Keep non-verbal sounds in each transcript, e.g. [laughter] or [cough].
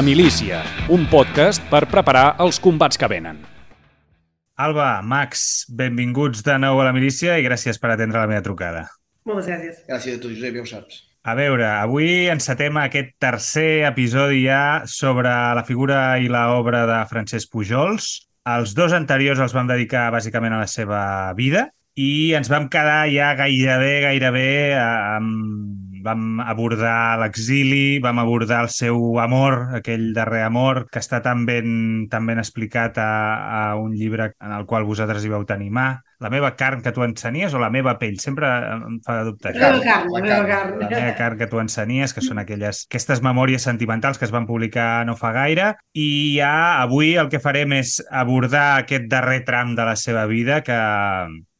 La milícia, un podcast per preparar els combats que venen. Alba, Max, benvinguts de nou a la milícia i gràcies per atendre la meva trucada. Moltes gràcies. Gràcies a tu, Josep, ja ho saps. A veure, avui encetem aquest tercer episodi ja sobre la figura i l'obra de Francesc Pujols. Els dos anteriors els vam dedicar bàsicament a la seva vida i ens vam quedar ja gairebé, gairebé amb vam abordar l'exili, vam abordar el seu amor, aquell darrer amor, que està tan ben, tan ben explicat a, a un llibre en el qual vosaltres hi vau tenir mà. La meva carn que tu ensenies o la meva pell? Sempre em fa dubte. La meva carn, la meva carn. La meva carn que tu ensenies, que són aquelles, aquestes memòries sentimentals que es van publicar no fa gaire. I ja avui el que farem és abordar aquest darrer tram de la seva vida que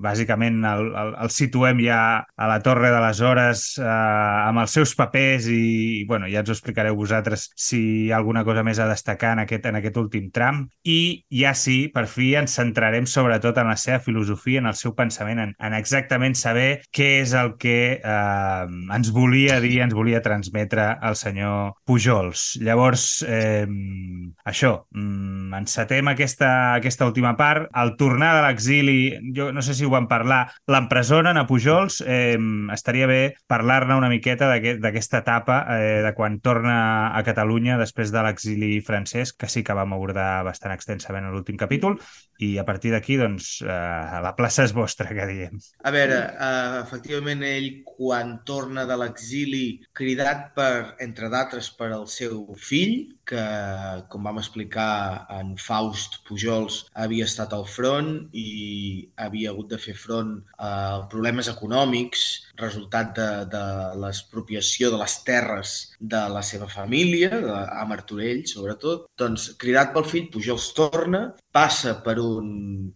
bàsicament el, el, el situem ja a la Torre de les Hores eh, amb els seus papers i, bueno, ja ens ho explicareu vosaltres si hi ha alguna cosa més a destacar en aquest, en aquest últim tram. I ja sí, per fi ens centrarem sobretot en la seva filosofia, en el seu pensament, en, en exactament saber què és el que eh, ens volia dir, ens volia transmetre el senyor Pujols. Llavors, eh, això, mm, encetem aquesta, aquesta última part. Al tornar de l'exili, jo no sé si ho vam parlar, l'empresonen a Pujols, eh, estaria bé parlar-ne una miqueta d'aquesta etapa eh, de quan torna a Catalunya després de l'exili francès, que sí que vam abordar bastant extensament en l'últim capítol, i a partir d'aquí, doncs, eh, la plaça és vostra, que diem. A veure, eh, efectivament, ell, quan torna de l'exili, cridat per, entre d'altres, per al seu fill, que, com vam explicar, en Faust Pujols havia estat al front i havia hagut de fer front a problemes econòmics resultat de, de l'expropiació de les terres de la seva família, de, a Martorell sobretot. Doncs, cridat pel fill, Pujols torna, passa per un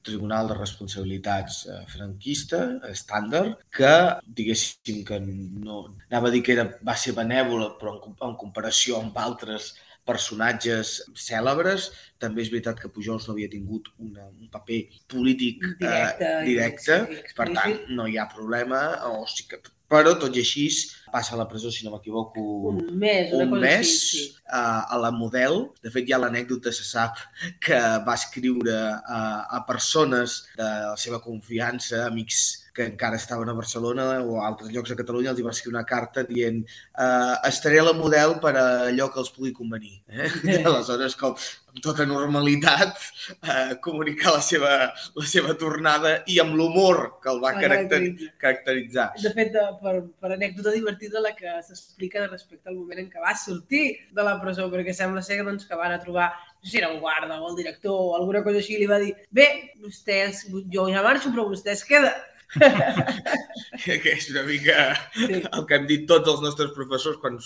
tribunal de responsabilitats eh, franquista, estàndard, que, diguéssim que no... Anava a dir que era, va ser benèvola, però en, en comparació amb altres personatges cèlebres. També és veritat que Pujols no havia tingut una, un paper polític directe, eh, directe sí, per tant, no hi ha problema. O sí que, però, tot i així, passa a la presó, si no m'equivoco, un mes, una un cosa mes així, sí. a, a la Model. De fet, hi ha l'anècdota, se sap, que va escriure a, a persones de la seva confiança, amics que encara estaven a Barcelona o a altres llocs de Catalunya, els hi va escriure una carta dient eh, estaré a la model per a allò que els pugui convenir. Eh? [laughs] I aleshores, com amb tota normalitat, eh, comunicar la seva, la seva tornada i amb l'humor que el va caracter, caracteritzar. De fet, de, per, per anècdota divertida, la que s'explica respecte al moment en què va sortir de la presó, perquè sembla ser doncs, que van a trobar no sé si era un guarda o el director o alguna cosa així, li va dir, bé, vostès, jo ja marxo, però vostè es queda. [laughs] que és una mica Sí. el que hem dit tots els nostres professors quan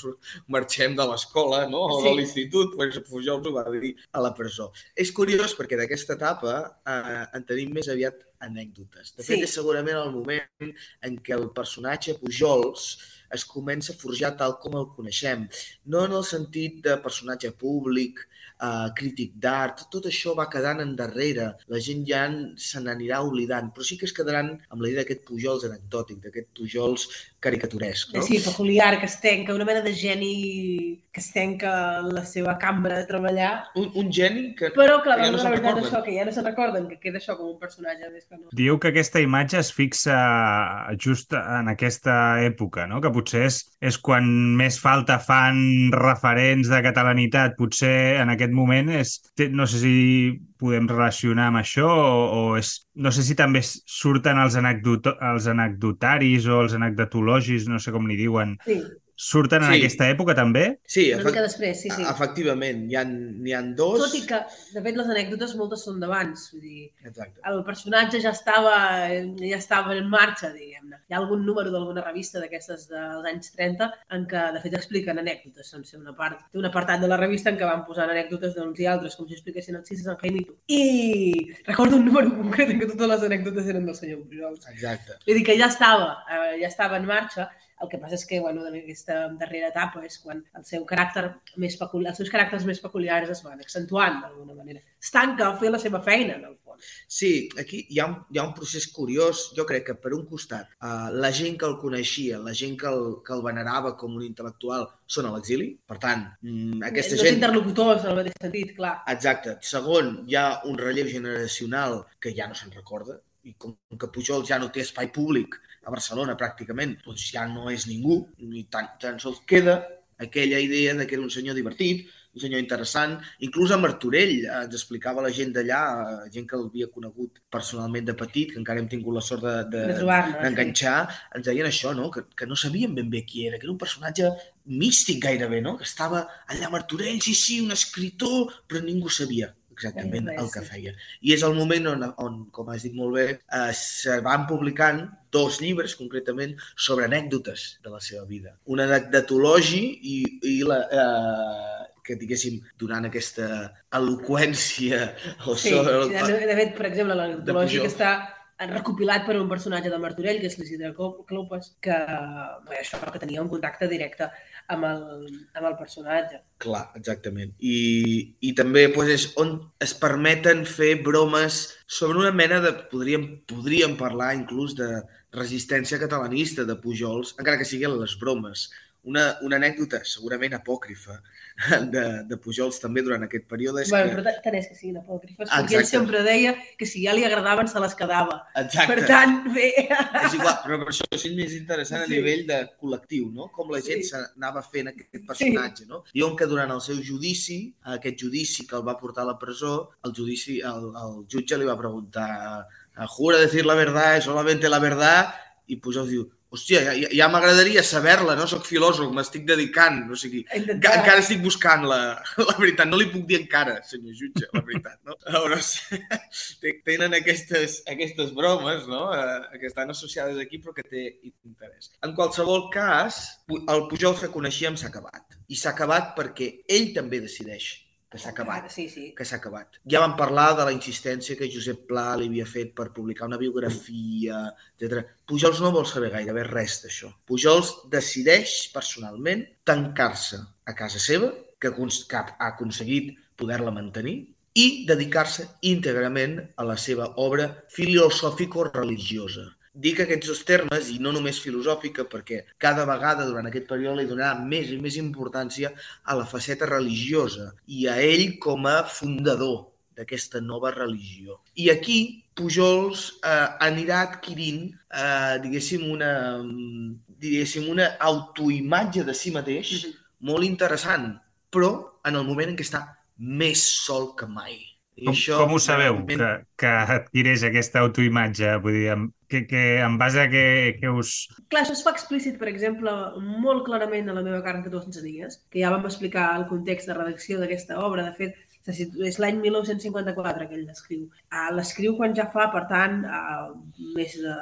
marxem de l'escola no? o de Sí. l'institut, doncs Pujols ho va dir a la presó. És curiós perquè d'aquesta etapa eh, en tenim més aviat anècdotes. De fet, Sí. és segurament el moment en què el personatge Pujols es comença a forjar tal com el coneixem. No en el sentit de personatge públic, eh, crític d'art, tot això va quedant endarrere. La gent ja se n'anirà oblidant, però sí que es quedaran amb la idea d'aquest Pujols anecdòtic, d'aquest Pujols caricaturesc. No? Sí, peculiar, que es tanca, una mena de geni que es tanca en la seva cambra de treballar, Un, un geni que... però que la, Que ja no se'n recorden. això, que ja no se'n recorden, que queda això com un personatge més que no. Diu que aquesta imatge es fixa just en aquesta època, no? que potser és, és quan més falta fan referents de catalanitat. Potser en aquest moment és, no sé si podem relacionar amb això o, o és, no sé si també surten els, anecdoto, els anecdotaris o els anecdotologis, no sé com li diuen, Sí, surten en Sí. aquesta època també? Sí, una mica després, sí, sí. efectivament, n'hi ha, n'hi ha dos. Tot i que, de fet, les anècdotes moltes són d'abans. Vull dir, Exacte. el personatge ja estava, ja estava en marxa, diguem-ne. Hi ha algun número d'alguna revista d'aquestes dels anys 30 en què, de fet, expliquen anècdotes. Doncs una part, té un apartat de la revista en què van posant anècdotes d'uns i altres, com si expliquessin els sis de Sant Jaimito. I recordo un número [laughs] concret en què totes les anècdotes eren del senyor Pujols. Exacte. Vull dir que ja estava, eh, ja estava en marxa, el que passa és que, bueno, en aquesta darrera etapa és quan el seu caràcter més peculiar, els seus caràcters més peculiars es van accentuant d'alguna manera. Es tanca a fer la seva feina, en el fons. Sí, aquí hi ha, un, hi ha un procés curiós. Jo crec que, per un costat, uh, la gent que el coneixia, la gent que el, que el venerava com un intel·lectual, són a l'exili. Per tant, mm, aquesta no gent... interlocutors, en el mateix sentit, clar. Exacte. Segon, hi ha un relleu generacional que ja no se'n recorda i com que Pujol ja no té espai públic a Barcelona pràcticament, doncs ja no és ningú, ni tan, tan sols queda aquella idea de que era un senyor divertit, un senyor interessant. Inclús a Martorell eh, ens explicava la gent d'allà, eh, gent que l'havia conegut personalment de petit, que encara hem tingut la sort d'enganxar, de, de, de ens deien això, no? Que, que no sabien ben bé qui era, que era un personatge místic gairebé, no? que estava allà a Martorell, sí, sí, un escriptor, però ningú sabia exactament el que feia. I és el moment on, on com has dit molt bé, eh, se van publicant dos llibres, concretament, sobre anècdotes de la seva vida. Un anecdotologi i, i la, eh, que, diguéssim, donant aquesta eloqüència o sí, sobre... De, de fet, per exemple, l'anecdotologi que està recopilat per un personatge de Martorell, que és l'Isidre Clopes, que, bé, això, que tenia un contacte directe amb el, amb el personatge. Clar, exactament. I, i també doncs, és on es permeten fer bromes sobre una mena de... Podríem, podríem parlar inclús de resistència catalanista de Pujols, encara que siguin les bromes una, una anècdota segurament apòcrifa [laughs] de, de Pujols també durant aquest període és bueno, que... però tant és que siguin apòcrifes, Exacte. perquè ell sempre deia que si ja li agradaven se les quedava. Exacte. Per tant, bé... És igual, però per això és més interessant sí. a nivell de col·lectiu, no? Com la gent s'anava sí. fent aquest personatge, sí. no? Diuen que durant el seu judici, aquest judici que el va portar a la presó, el judici, el, el jutge li va preguntar jura decir la verdad, solamente la verdad, i Pujols diu, hòstia, ja, ja m'agradaria saber-la, no? Soc filòsof, m'estic dedicant, o sigui, encara, encara estic buscant la, [laughs] la veritat. No li puc dir encara, senyor jutge, la veritat, no? Llavors, [laughs] tenen aquestes, aquestes bromes, no?, eh, que estan associades aquí, però que té interès. En qualsevol cas, el Pujol que coneixíem s'ha acabat. I s'ha acabat perquè ell també decideix que s'ha acabat. Sí, sí. Que s'ha acabat. Ja vam parlar de la insistència que Josep Pla li havia fet per publicar una biografia, etc. Pujols no vol saber gairebé res d'això. Pujols decideix personalment tancar-se a casa seva, que, que ha aconseguit poder-la mantenir, i dedicar-se íntegrament a la seva obra filosòfico-religiosa dic aquests dos termes, i no només filosòfica, perquè cada vegada durant aquest període li donarà més i més importància a la faceta religiosa i a ell com a fundador d'aquesta nova religió. I aquí Pujols eh, anirà adquirint, eh, diguéssim, una, diguéssim, una autoimatge de si mateix molt interessant, però en el moment en què està més sol que mai. I com, això, com ho sabeu, realment... que, que adquireix aquesta autoimatge? Vull dir, que, que en base a què, què us... Clar, això es fa explícit, per exemple, molt clarament a la meva carta de 12 dies, que ja vam explicar el context de redacció d'aquesta obra. De fet, és l'any 1954 que ell l'escriu. Uh, l'escriu quan ja fa, per tant, uh, més, de,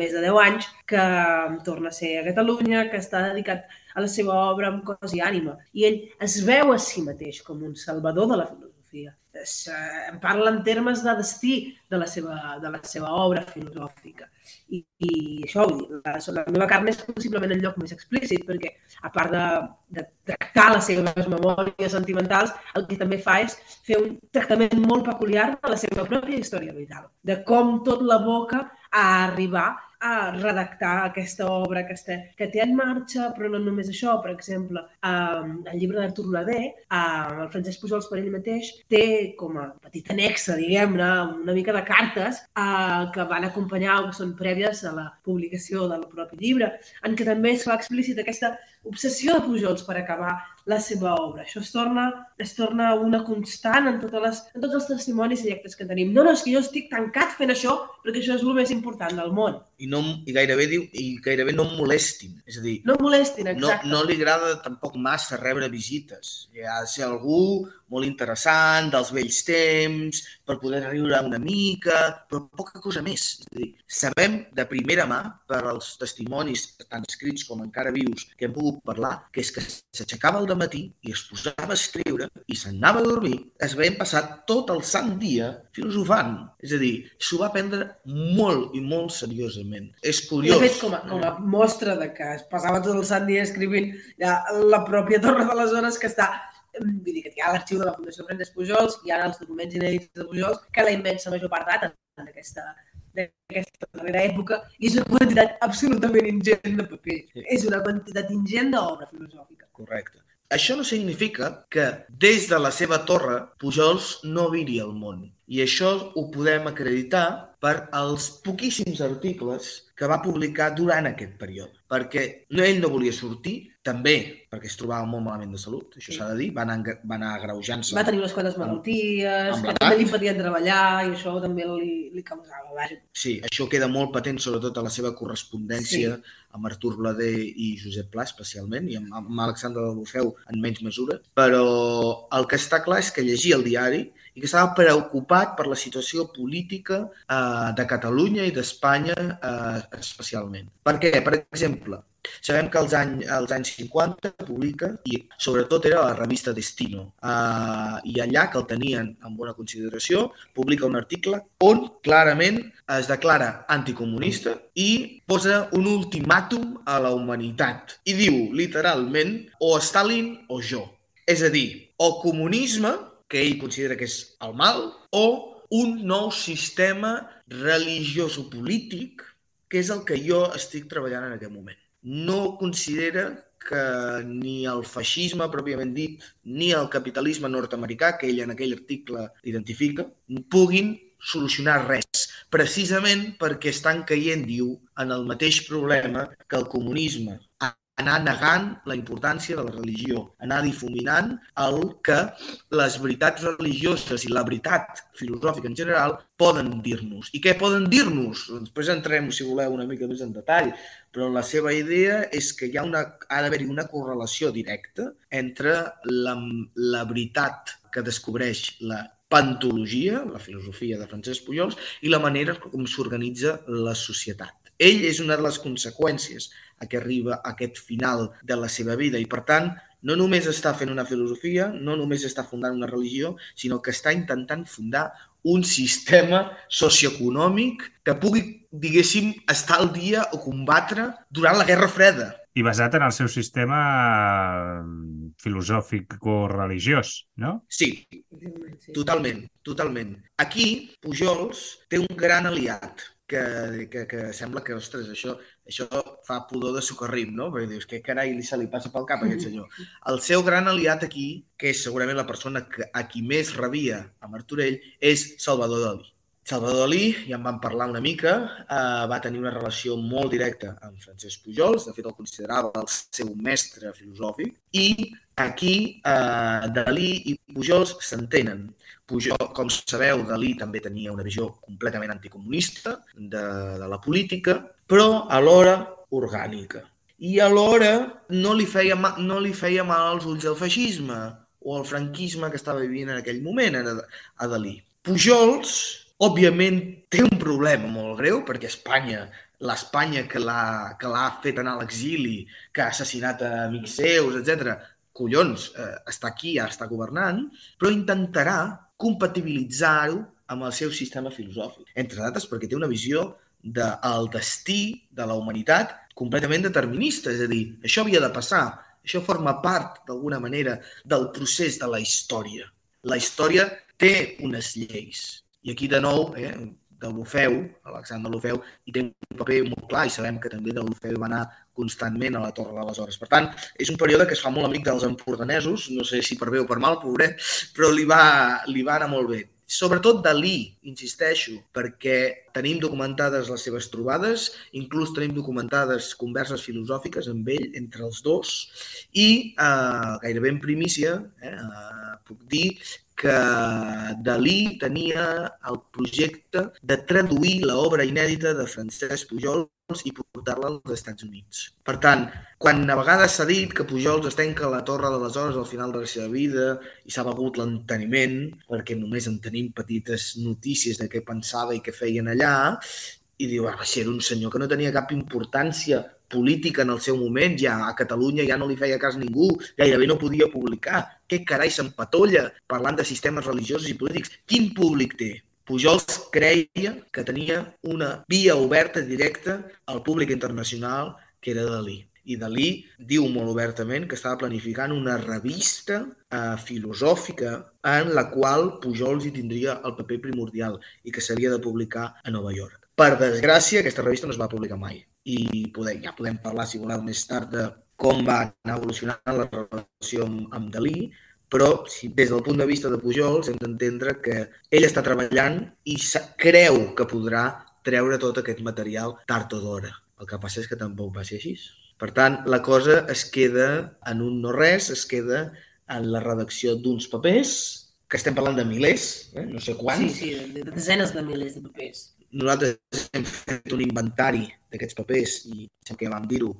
més de 10 anys que torna a ser a Catalunya, que està dedicat a la seva obra amb cos i ànima. I ell es veu a si mateix com un salvador de la filosofia es, eh, em parla en termes de destí de la seva, de la seva obra filosòfica. I, i això, la, la meva carn és possiblement el lloc més explícit, perquè a part de, de tractar les seves memòries sentimentals, el que també fa és fer un tractament molt peculiar de la seva pròpia història vital, de com tot la boca a arribar a redactar aquesta obra que, està, que té en marxa, però no només això. Per exemple, eh, el llibre d'Artur Ladé, eh, el Francesc Pujols per ell mateix, té com a petit anexa, diguem-ne, una mica de cartes eh, que van acompanyar o que són prèvies a la publicació del propi llibre, en què també es fa explícit aquesta obsessió de Pujols per acabar la seva obra. Això es torna, es torna una constant en, totes les, en tots els testimonis directes que tenim. No, no, és que jo estic tancat fent això perquè això és el més important del món. I, no, i gairebé diu i gairebé no em molestin. És a dir, no molestin, exacte. No, no li agrada tampoc massa rebre visites. Hi ha de ser algú molt interessant, dels vells temps, per poder riure una mica, però poca cosa més. És a dir, sabem de primera mà, per als testimonis tant escrits com encara vius que hem pogut parlar, que és que s'aixecava al matí i es posava a escriure i s'anava a dormir, es veien passar tot el sant dia filosofant. És a dir, s'ho va prendre molt i molt seriosament. És curiós. de fet, com a, com a mostra de que es passava tot el sant dia escrivint ja, la pròpia Torre de les Hores que està vull dir que hi ha l'arxiu de la Fundació Francesc Pujols, hi ha els documents inèdits de Pujols, que la immensa major part daten d'aquesta d'aquesta darrera època i és una quantitat absolutament ingent de paper. És una quantitat ingent d'obra filosòfica. Correcte. Això no significa que des de la seva torre Pujols no viri el món. I això ho podem acreditar per als poquíssims articles que va publicar durant aquest període. Perquè no, ell no volia sortir, també perquè es trobava molt malament de salut, això s'ha de dir, va anar, va anar agreujant-se. Va tenir unes quantes malalties, amb que també li impedien treballar i això també li, li causava, vaja. Sí, això queda molt patent, sobretot a la seva correspondència sí. amb Artur Blader i Josep Pla, especialment, i amb, amb Alexandre del Bufeu en menys mesura. Però el que està clar és que llegia el diari i que estava preocupat per la situació política eh, de Catalunya i d'Espanya eh, especialment. Per què? Per exemple, Sabem que als, any, als anys 50 publica, i sobretot era la revista Destino, uh, i allà que el tenien en bona consideració, publica un article on clarament es declara anticomunista i posa un ultimàtum a la humanitat. I diu, literalment, o Stalin o jo. És a dir, o comunisme, que ell considera que és el mal, o un nou sistema religiós o polític, que és el que jo estic treballant en aquest moment no considera que ni el feixisme pròpiament dit, ni el capitalisme nord-americà, que ell en aquell article identifica, puguin solucionar res, precisament perquè estan caient, diu, en el mateix problema que el comunisme anar negant la importància de la religió, anar difuminant el que les veritats religioses i la veritat filosòfica en general poden dir-nos. I què poden dir-nos? Després entrem, si voleu, una mica més en detall, però la seva idea és que hi ha, una, ha d'haver-hi una correlació directa entre la, la veritat que descobreix la pantologia, la filosofia de Francesc Pujols, i la manera com s'organitza la societat. Ell és una de les conseqüències a què arriba aquest final de la seva vida i, per tant, no només està fent una filosofia, no només està fundant una religió, sinó que està intentant fundar un sistema socioeconòmic que pugui, diguéssim, estar al dia o combatre durant la Guerra Freda. I basat en el seu sistema filosòfic o religiós, no? Sí, totalment, totalment. Aquí, Pujols té un gran aliat, que, que, que sembla que, ostres, això, això fa pudor de socarrim, no? Perquè dius, què carai li se li passa pel cap a aquest senyor? El seu gran aliat aquí, que és segurament la persona que, a qui més rebia a Martorell, és Salvador Dalí. Salvador Dalí, ja en vam parlar una mica, eh, va tenir una relació molt directa amb Francesc Pujols, de fet el considerava el seu mestre filosòfic, i aquí eh, Dalí i Pujols s'entenen. Pujol, com sabeu, Dalí també tenia una visió completament anticomunista de, de la política, però alhora orgànica. I alhora no li, feia mal, no li feia mal als ulls el feixisme o el franquisme que estava vivint en aquell moment a, a Dalí. Pujols, òbviament, té un problema molt greu perquè Espanya l'Espanya que l'ha fet anar a l'exili, que ha assassinat amics seus, etc. collons, eh, està aquí, ja està governant, però intentarà compatibilitzar-ho amb el seu sistema filosòfic. Entre d'altres perquè té una visió del destí de la humanitat completament determinista, és a dir, això havia de passar, això forma part, d'alguna manera, del procés de la història. La història té unes lleis. I aquí, de nou, eh, de l'Ofeu, Alexandre l'Ofeu, hi té un paper molt clar i sabem que també de l'Ofeu va anar constantment a la Torre de les Hores. Per tant, és un període que es fa molt amic dels empordanesos, no sé si per bé o per mal, pobret, però li va, li va anar molt bé. Sobretot Dalí, insisteixo, perquè tenim documentades les seves trobades, inclús tenim documentades converses filosòfiques amb ell, entre els dos, i eh, gairebé en primícia eh, puc dir que Dalí tenia el projecte de traduir l'obra inèdita de Francesc Pujols i portar-la als Estats Units. Per tant, quan a vegades s'ha dit que Pujols es tanca a la Torre de les Hores al final de la seva vida i s'ha begut l'enteniment, perquè només en tenim petites notícies de què pensava i què feien allà, i diu, ah, va ser un senyor que no tenia cap importància política en el seu moment, ja a Catalunya ja no li feia cas ningú, gairebé no podia publicar. Què carai s'empatolla parlant de sistemes religiosos i polítics? Quin públic té? Pujols creia que tenia una via oberta directa al públic internacional que era Dalí. I Dalí diu molt obertament que estava planificant una revista eh, filosòfica en la qual Pujols hi tindria el paper primordial i que s'havia de publicar a Nova York. Per desgràcia, aquesta revista no es va publicar mai i podem, ja podem parlar, si voleu, més tard de com va anar evolucionant la relació amb, amb Dalí, però si, des del punt de vista de Pujols hem d'entendre que ell està treballant i creu que podrà treure tot aquest material tard o d'hora. El que passa és que tampoc va ser així. Per tant, la cosa es queda en un no res, es queda en la redacció d'uns papers, que estem parlant de milers, eh? no sé quants. Sí, sí, de desenes de milers de papers. Nosaltres hem fet un inventari d'aquests papers i sembla que vam dir-ho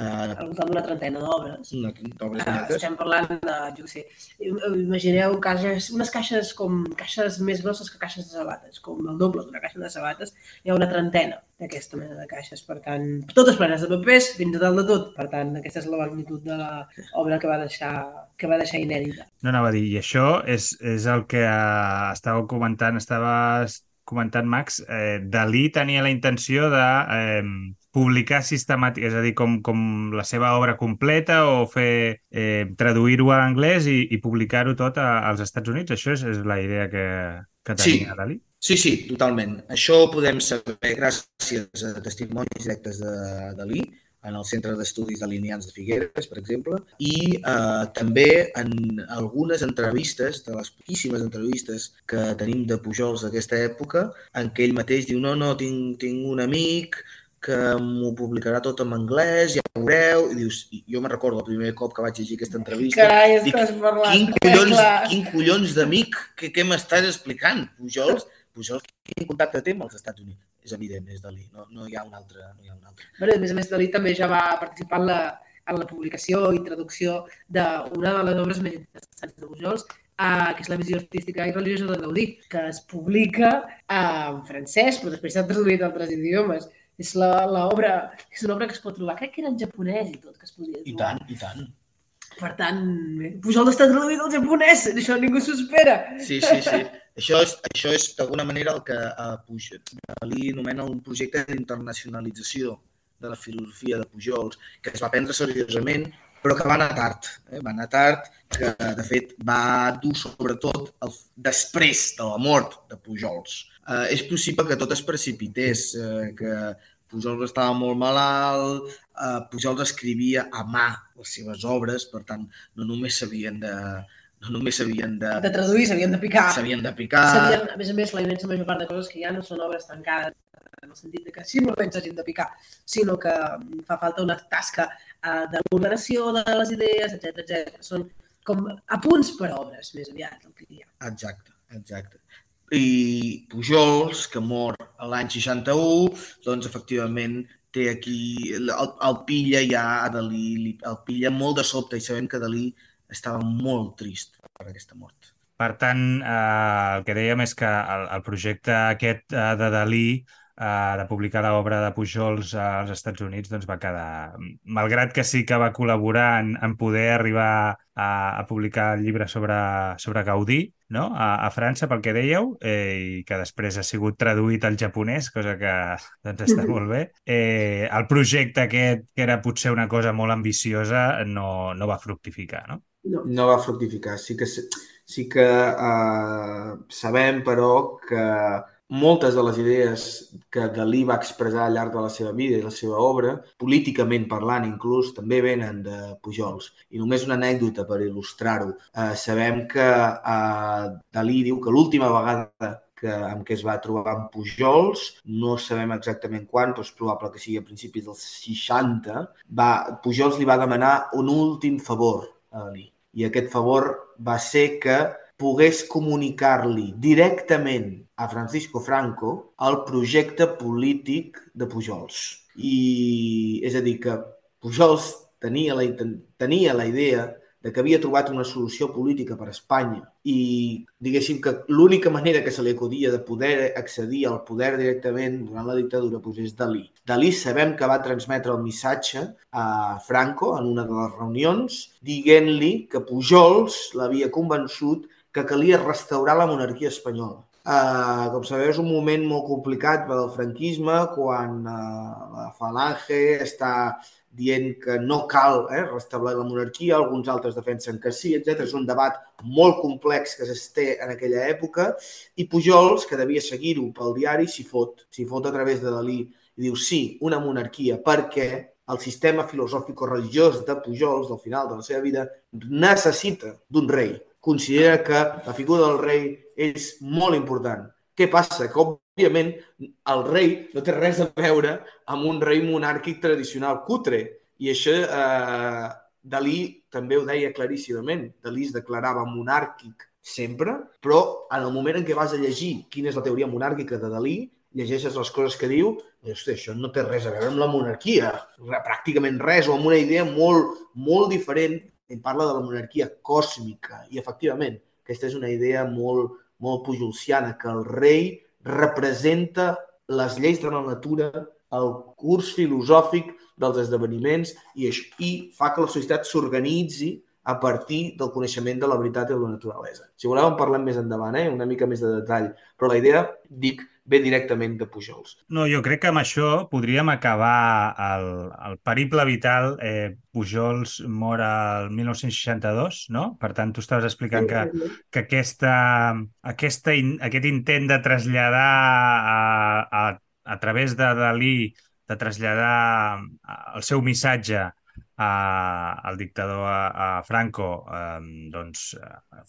Uh, al voltant d'una trentena d'obres. D'obres uh, estem parlant de, jo sé, imagineu caixes, unes caixes com caixes més grosses que caixes de sabates, com el doble d'una caixa de sabates, hi ha una trentena d'aquesta mena de caixes. Per tant, totes plenes de papers, fins a dalt de tot. Per tant, aquesta és la magnitud de l'obra que va deixar que va deixar inèdita. No anava a dir, i això és, és el que uh, estàveu comentant, estaves comentant, Max, eh, Dalí tenia la intenció de eh, publicar sistemàtic, és a dir, com, com la seva obra completa o fer eh, traduir-ho a anglès i, i publicar-ho tot a, als Estats Units? Això és, és la idea que, que tenia sí. Dalí? Sí, sí, totalment. Això ho podem saber gràcies a testimonis directes de Dalí, en el Centre d'Estudis Delineants de Figueres, per exemple, i eh, també en algunes entrevistes, de les poquíssimes entrevistes que tenim de Pujols d'aquesta època, en què ell mateix diu no, no, tinc, tinc un amic que m'ho publicarà tot en anglès, ja ho veureu, i dius, jo me'n recordo el primer cop que vaig llegir aquesta entrevista, Carai, dic, parlant, quin collons, quin collons d'amic, què, què m'estàs explicant, Pujols? Pujols, quin contacte té amb els Estats Units? És evident, és Dalí, no, no hi ha un altre. No hi ha un altre. Bueno, a més a més, Dalí també ja va participar en la, en la publicació i traducció d'una de les obres més interessants de Pujols, uh, que és la visió artística i religiosa de Gaudí, que es publica uh, en francès, però després s'ha traduït a altres idiomes és l'obra, és una obra que es pot trobar, crec que era en japonès i tot, que es podia trobar. I tant, i tant. Per tant, Pujol està traduït al japonès, això ningú s'ho espera. Sí, sí, sí. Això és, això és d'alguna manera el que uh, Pujol, Dalí anomena un projecte d'internacionalització de la filosofia de Pujols, que es va prendre seriosament, però que va anar tard. Eh? Va anar tard, que de fet va dur sobretot el, després de la mort de Pujols. Eh, és possible que tot es precipités, eh, que Pujols estava molt malalt, eh, Pujols escrivia a mà les seves obres, per tant, no només s'havien de, no només s'havien de... De traduir, s'havien de picar. S'havien de picar. a més a més, la immensa major part de coses que ha no són obres tancades en el sentit de que simplement s'hagin de picar, sinó que fa falta una tasca uh, d'ordenació de les idees, etc etc. Són com apunts per obres, més aviat, el que hi ha. Exacte, exacte i Pujols, que mor l'any 61, doncs efectivament té aquí, el, el pilla ja a Dalí, el pilla molt de sobte i sabem que Dalí estava molt trist per aquesta mort. Per tant, eh, el que dèiem és que el, el projecte aquest eh, de Dalí eh, de publicar l'obra de Pujols als Estats Units doncs va quedar... Malgrat que sí que va col·laborar en, en poder arribar a, a publicar el llibre sobre, sobre Gaudí, no? a, a França, pel que dèieu, eh, i que després ha sigut traduït al japonès, cosa que [laughs] doncs, està molt bé. Eh, el projecte aquest, que era potser una cosa molt ambiciosa, no, no va fructificar, no? No, no va fructificar. Sí que, sí que eh, sabem, però, que moltes de les idees que Dalí va expressar al llarg de la seva vida i la seva obra, políticament parlant inclús, també venen de Pujols. I només una anècdota per il·lustrar-ho. Eh, sabem que eh, Dalí diu que l'última vegada que, amb què es va trobar amb Pujols, no sabem exactament quan, però és probable que sigui a principis dels 60, va, Pujols li va demanar un últim favor a Dalí. I aquest favor va ser que pogués comunicar-li directament a Francisco Franco el projecte polític de Pujols. I és a dir, que Pujols tenia la, tenia la idea de que havia trobat una solució política per a Espanya i diguéssim que l'única manera que se li acudia de poder accedir al poder directament durant la dictadura doncs és Dalí. Dalí sabem que va transmetre el missatge a Franco en una de les reunions dient-li que Pujols l'havia convençut que calia restaurar la monarquia espanyola. Uh, com sabeu, és un moment molt complicat per al franquisme, quan uh, la Falange està dient que no cal eh, restablir la monarquia, alguns altres defensen que sí, etc. És un debat molt complex que s'esté en aquella època i Pujols, que devia seguir-ho pel diari, s'hi fot, s'hi fot a través de Dalí i diu sí, una monarquia, perquè el sistema filosòfico-religiós de Pujols, del final de la seva vida, necessita d'un rei. Considera que la figura del rei és molt important. Què passa? Que, òbviament, el rei no té res a veure amb un rei monàrquic tradicional cutre. I això eh, Dalí també ho deia claríssimament. Dalí es declarava monàrquic sempre, però en el moment en què vas a llegir quina és la teoria monàrquica de Dalí, llegeixes les coses que diu i hosti, això no té res a veure amb la monarquia, pràcticament res, o amb una idea molt, molt diferent. Ell parla de la monarquia còsmica i, efectivament, aquesta és una idea molt, molt pujolciana, que el rei representa les lleis de la natura, el curs filosòfic dels esdeveniments i, i fa que la societat s'organitzi a partir del coneixement de la veritat i de la naturalesa. Si voleu en parlem més endavant, eh? una mica més de detall, però la idea, dic, ve directament de Pujols. No, jo crec que amb això podríem acabar el, el periple vital. Eh, Pujols mor al 1962, no? Per tant, tu estaves explicant que, que aquesta, aquesta, aquest intent de traslladar a, a, a través de Dalí, de traslladar el seu missatge a, el dictador a, a Franco eh, doncs,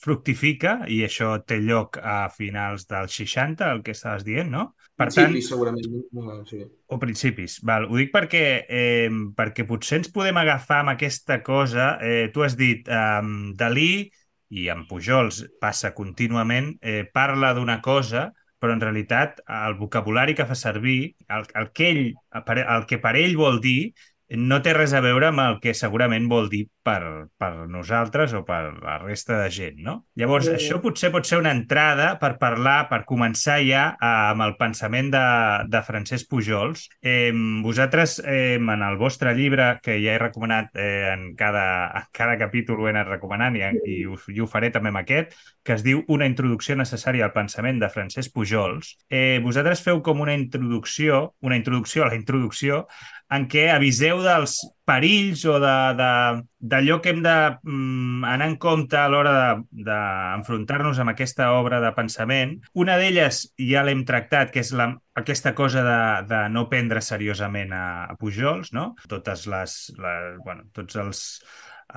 fructifica i això té lloc a finals dels 60, el que estaves dient, no? Per tant, segurament. No, sí. O principis. Val. Ho dic perquè, eh, perquè potser ens podem agafar amb aquesta cosa. Eh, tu has dit eh, Dalí i en Pujols passa contínuament, eh, parla d'una cosa però en realitat el vocabulari que fa servir, el, el, que ell, el que per ell vol dir, no té res a veure amb el que segurament vol dir per, per nosaltres o per la resta de gent, no? Llavors, sí. això potser pot ser una entrada per parlar, per començar ja amb el pensament de, de Francesc Pujols. Eh, vosaltres, eh, en el vostre llibre, que ja he recomanat eh, en, cada, en cada capítol, ho he anat recomanant i, i, ho, i ho faré també amb aquest, que es diu Una introducció necessària al pensament de Francesc Pujols, eh, vosaltres feu com una introducció, una introducció a la introducció en què aviseu dels perills o d'allò que hem d'anar de, mm, en compte a l'hora d'enfrontar-nos de, amb aquesta obra de pensament. Una d'elles ja l'hem tractat, que és la, aquesta cosa de, de no prendre seriosament a, a Pujols, no? Totes les, les bueno, tots els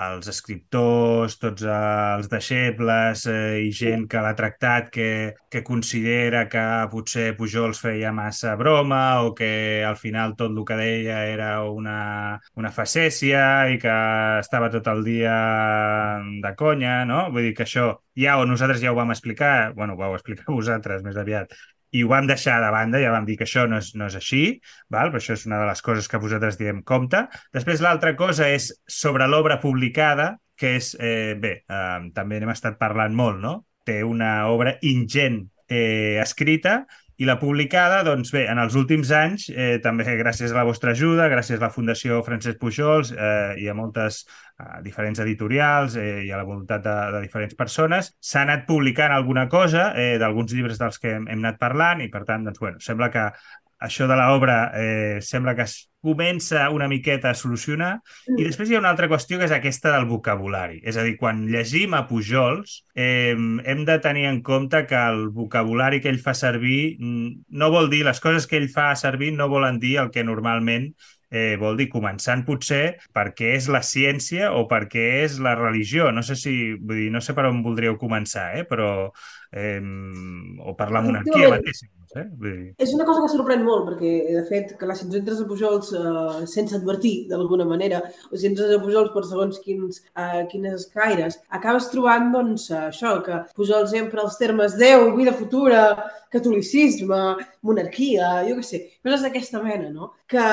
els escriptors, tots els deixebles eh, i gent que l'ha tractat que, que considera que potser Pujols feia massa broma o que al final tot el que deia era una, una facècia i que estava tot el dia de conya, no? Vull dir que això ja o nosaltres ja ho vam explicar, bueno, ho vau explicar [laughs] vosaltres més aviat, i ho vam deixar de banda, ja vam dir que això no és, no és així, val? però això és una de les coses que vosaltres diem compte. Després l'altra cosa és sobre l'obra publicada, que és, eh, bé, eh, també n'hem estat parlant molt, no? Té una obra ingent eh, escrita i la publicada, doncs bé, en els últims anys, eh, també gràcies a la vostra ajuda, gràcies a la Fundació Francesc Pujols eh, i a moltes a diferents editorials eh, i a la voluntat de, de diferents persones. S'ha anat publicant alguna cosa eh, d'alguns llibres dels que hem, hem anat parlant i, per tant, doncs, bueno, sembla que això de l'obra eh, sembla que es comença una miqueta a solucionar. I mm. després hi ha una altra qüestió que és aquesta del vocabulari. És a dir, quan llegim a Pujols, eh, hem de tenir en compte que el vocabulari que ell fa servir mm, no vol dir, les coses que ell fa servir no volen dir el que normalment eh, vol dir començant potser perquè és la ciència o perquè és la religió. No sé si, vull dir, no sé per on voldríeu començar, eh, però eh, o per la monarquia mateixa. Eh? És una cosa que sorprèn molt, perquè, de fet, que si ens entres a Pujols eh, sense advertir, d'alguna manera, o si entres a Pujols per segons quins, eh, quines escaires, acabes trobant, doncs, això, que Pujols sempre els termes Déu, vida futura, catolicisme, monarquia, jo què sé, coses d'aquesta mena, no? Que,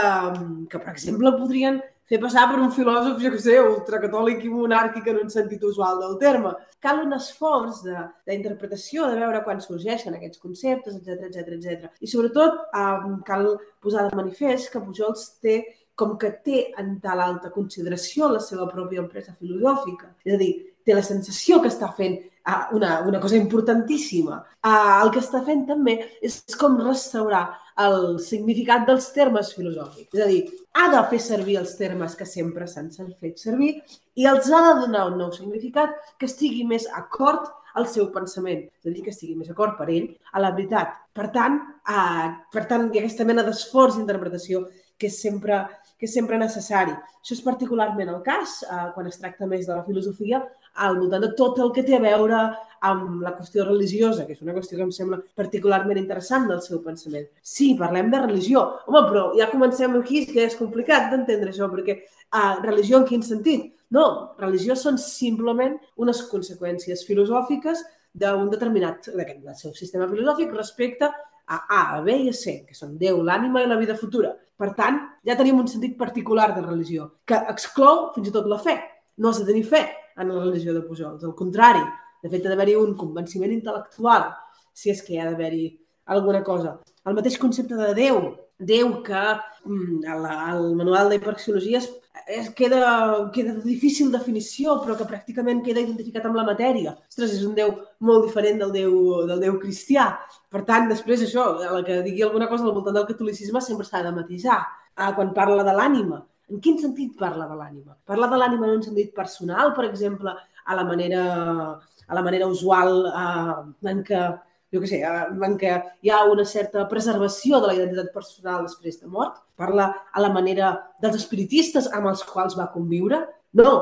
que, per exemple, podrien fer passar per un filòsof, jo què sé, ultracatòlic i monàrquic en un sentit usual del terme. Cal un esforç d'interpretació, de, de veure quan sorgeixen aquests conceptes, etc etc etc. I sobretot eh, cal posar de manifest que Pujols té com que té en tal alta consideració la seva pròpia empresa filosòfica. És a dir, té la sensació que està fent uh, una, una cosa importantíssima. Uh, el que està fent també és com restaurar el significat dels termes filosòfics. És a dir, ha de fer servir els termes que sempre s'han fet servir i els ha de donar un nou significat que estigui més acord al seu pensament, és a dir, que estigui més acord per ell a la veritat. Per tant, eh, per tant hi ha aquesta mena d'esforç d'interpretació que és sempre que és sempre necessari. Això és particularment el cas eh, quan es tracta més de la filosofia al voltant de tot el que té a veure amb la qüestió religiosa, que és una qüestió que em sembla particularment interessant del seu pensament. Sí, parlem de religió. Home, però ja comencem aquí, que és complicat d'entendre això, perquè uh, religió en quin sentit? No, religió són simplement unes conseqüències filosòfiques d'un determinat, del seu sistema filosòfic respecte a A, a B i a C, que són Déu, l'ànima i la vida futura. Per tant, ja tenim un sentit particular de religió, que exclou fins i tot la fe. No has de tenir fe en la religió de Pujols. Al contrari, de fet, ha d'haver-hi un convenciment intel·lectual, si és que hi ha d'haver-hi alguna cosa. El mateix concepte de Déu, Déu que mm, al manual d'hiperxiologia es queda, queda de difícil definició, però que pràcticament queda identificat amb la matèria. Ostres, és un Déu molt diferent del Déu, del Déu cristià. Per tant, després això, a la que digui alguna cosa al voltant del catolicisme sempre s'ha de matisar. Ah, quan parla de l'ànima, en quin sentit parla de l'ànima? Parla de l'ànima en un sentit personal, per exemple, a la manera, a la manera usual eh, en què jo què sé, en què hi ha una certa preservació de la identitat personal després de mort. Parla a la manera dels espiritistes amb els quals va conviure. No,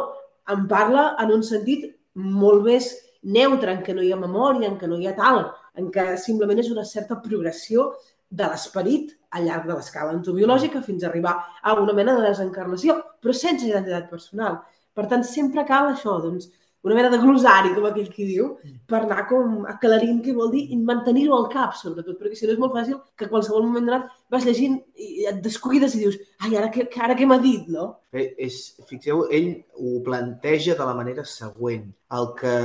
en parla en un sentit molt més neutre, en què no hi ha memòria, en què no hi ha tal, en què simplement és una certa progressió de l'esperit al llarg de l'escala entobiològica fins a arribar a una mena de desencarnació, però sense identitat personal. Per tant, sempre cal això, doncs, una mena de glosari, com aquell qui diu, per anar com aclarint què vol dir i mantenir-ho al cap, sobretot, perquè si no és molt fàcil que a qualsevol moment donat vas llegint i et descuides i dius ai, ara què, ara què m'ha dit, no? És, fixeu, ell ho planteja de la manera següent. El que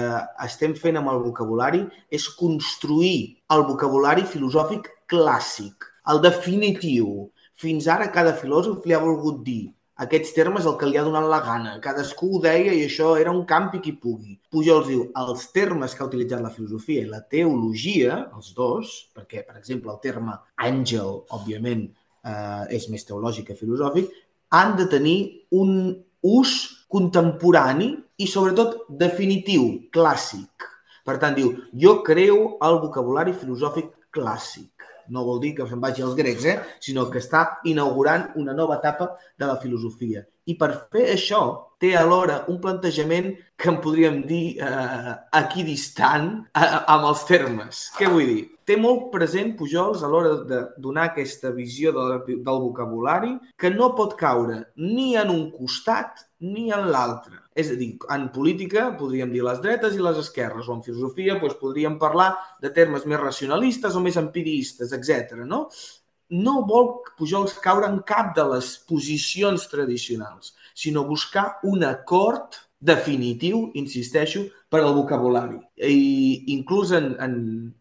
estem fent amb el vocabulari és construir el vocabulari filosòfic clàssic, el definitiu. Fins ara cada filòsof li ha volgut dir aquests termes el que li ha donat la gana. Cadascú ho deia i això era un campi qui pugui. Pujol diu, els termes que ha utilitzat la filosofia i la teologia, els dos, perquè, per exemple, el terme àngel, òbviament, eh, és més teològic que filosòfic, han de tenir un ús contemporani i, sobretot, definitiu, clàssic. Per tant, diu, jo creo el vocabulari filosòfic clàssic no vol dir que se'n vagi als grecs, eh? sinó que està inaugurant una nova etapa de la filosofia. I per fer això té alhora un plantejament que en podríem dir eh, equidistant eh, amb els termes. Què vull dir? Té molt present Pujols a l'hora de donar aquesta visió del, del vocabulari que no pot caure ni en un costat ni en l'altre. És a dir, en política podríem dir les dretes i les esquerres, o en filosofia doncs, podríem parlar de termes més racionalistes o més empiristes, etc. No? No vol Pujols caure en cap de les posicions tradicionals, sinó buscar un acord definitiu, insisteixo, per al vocabulari. I inclús en, en,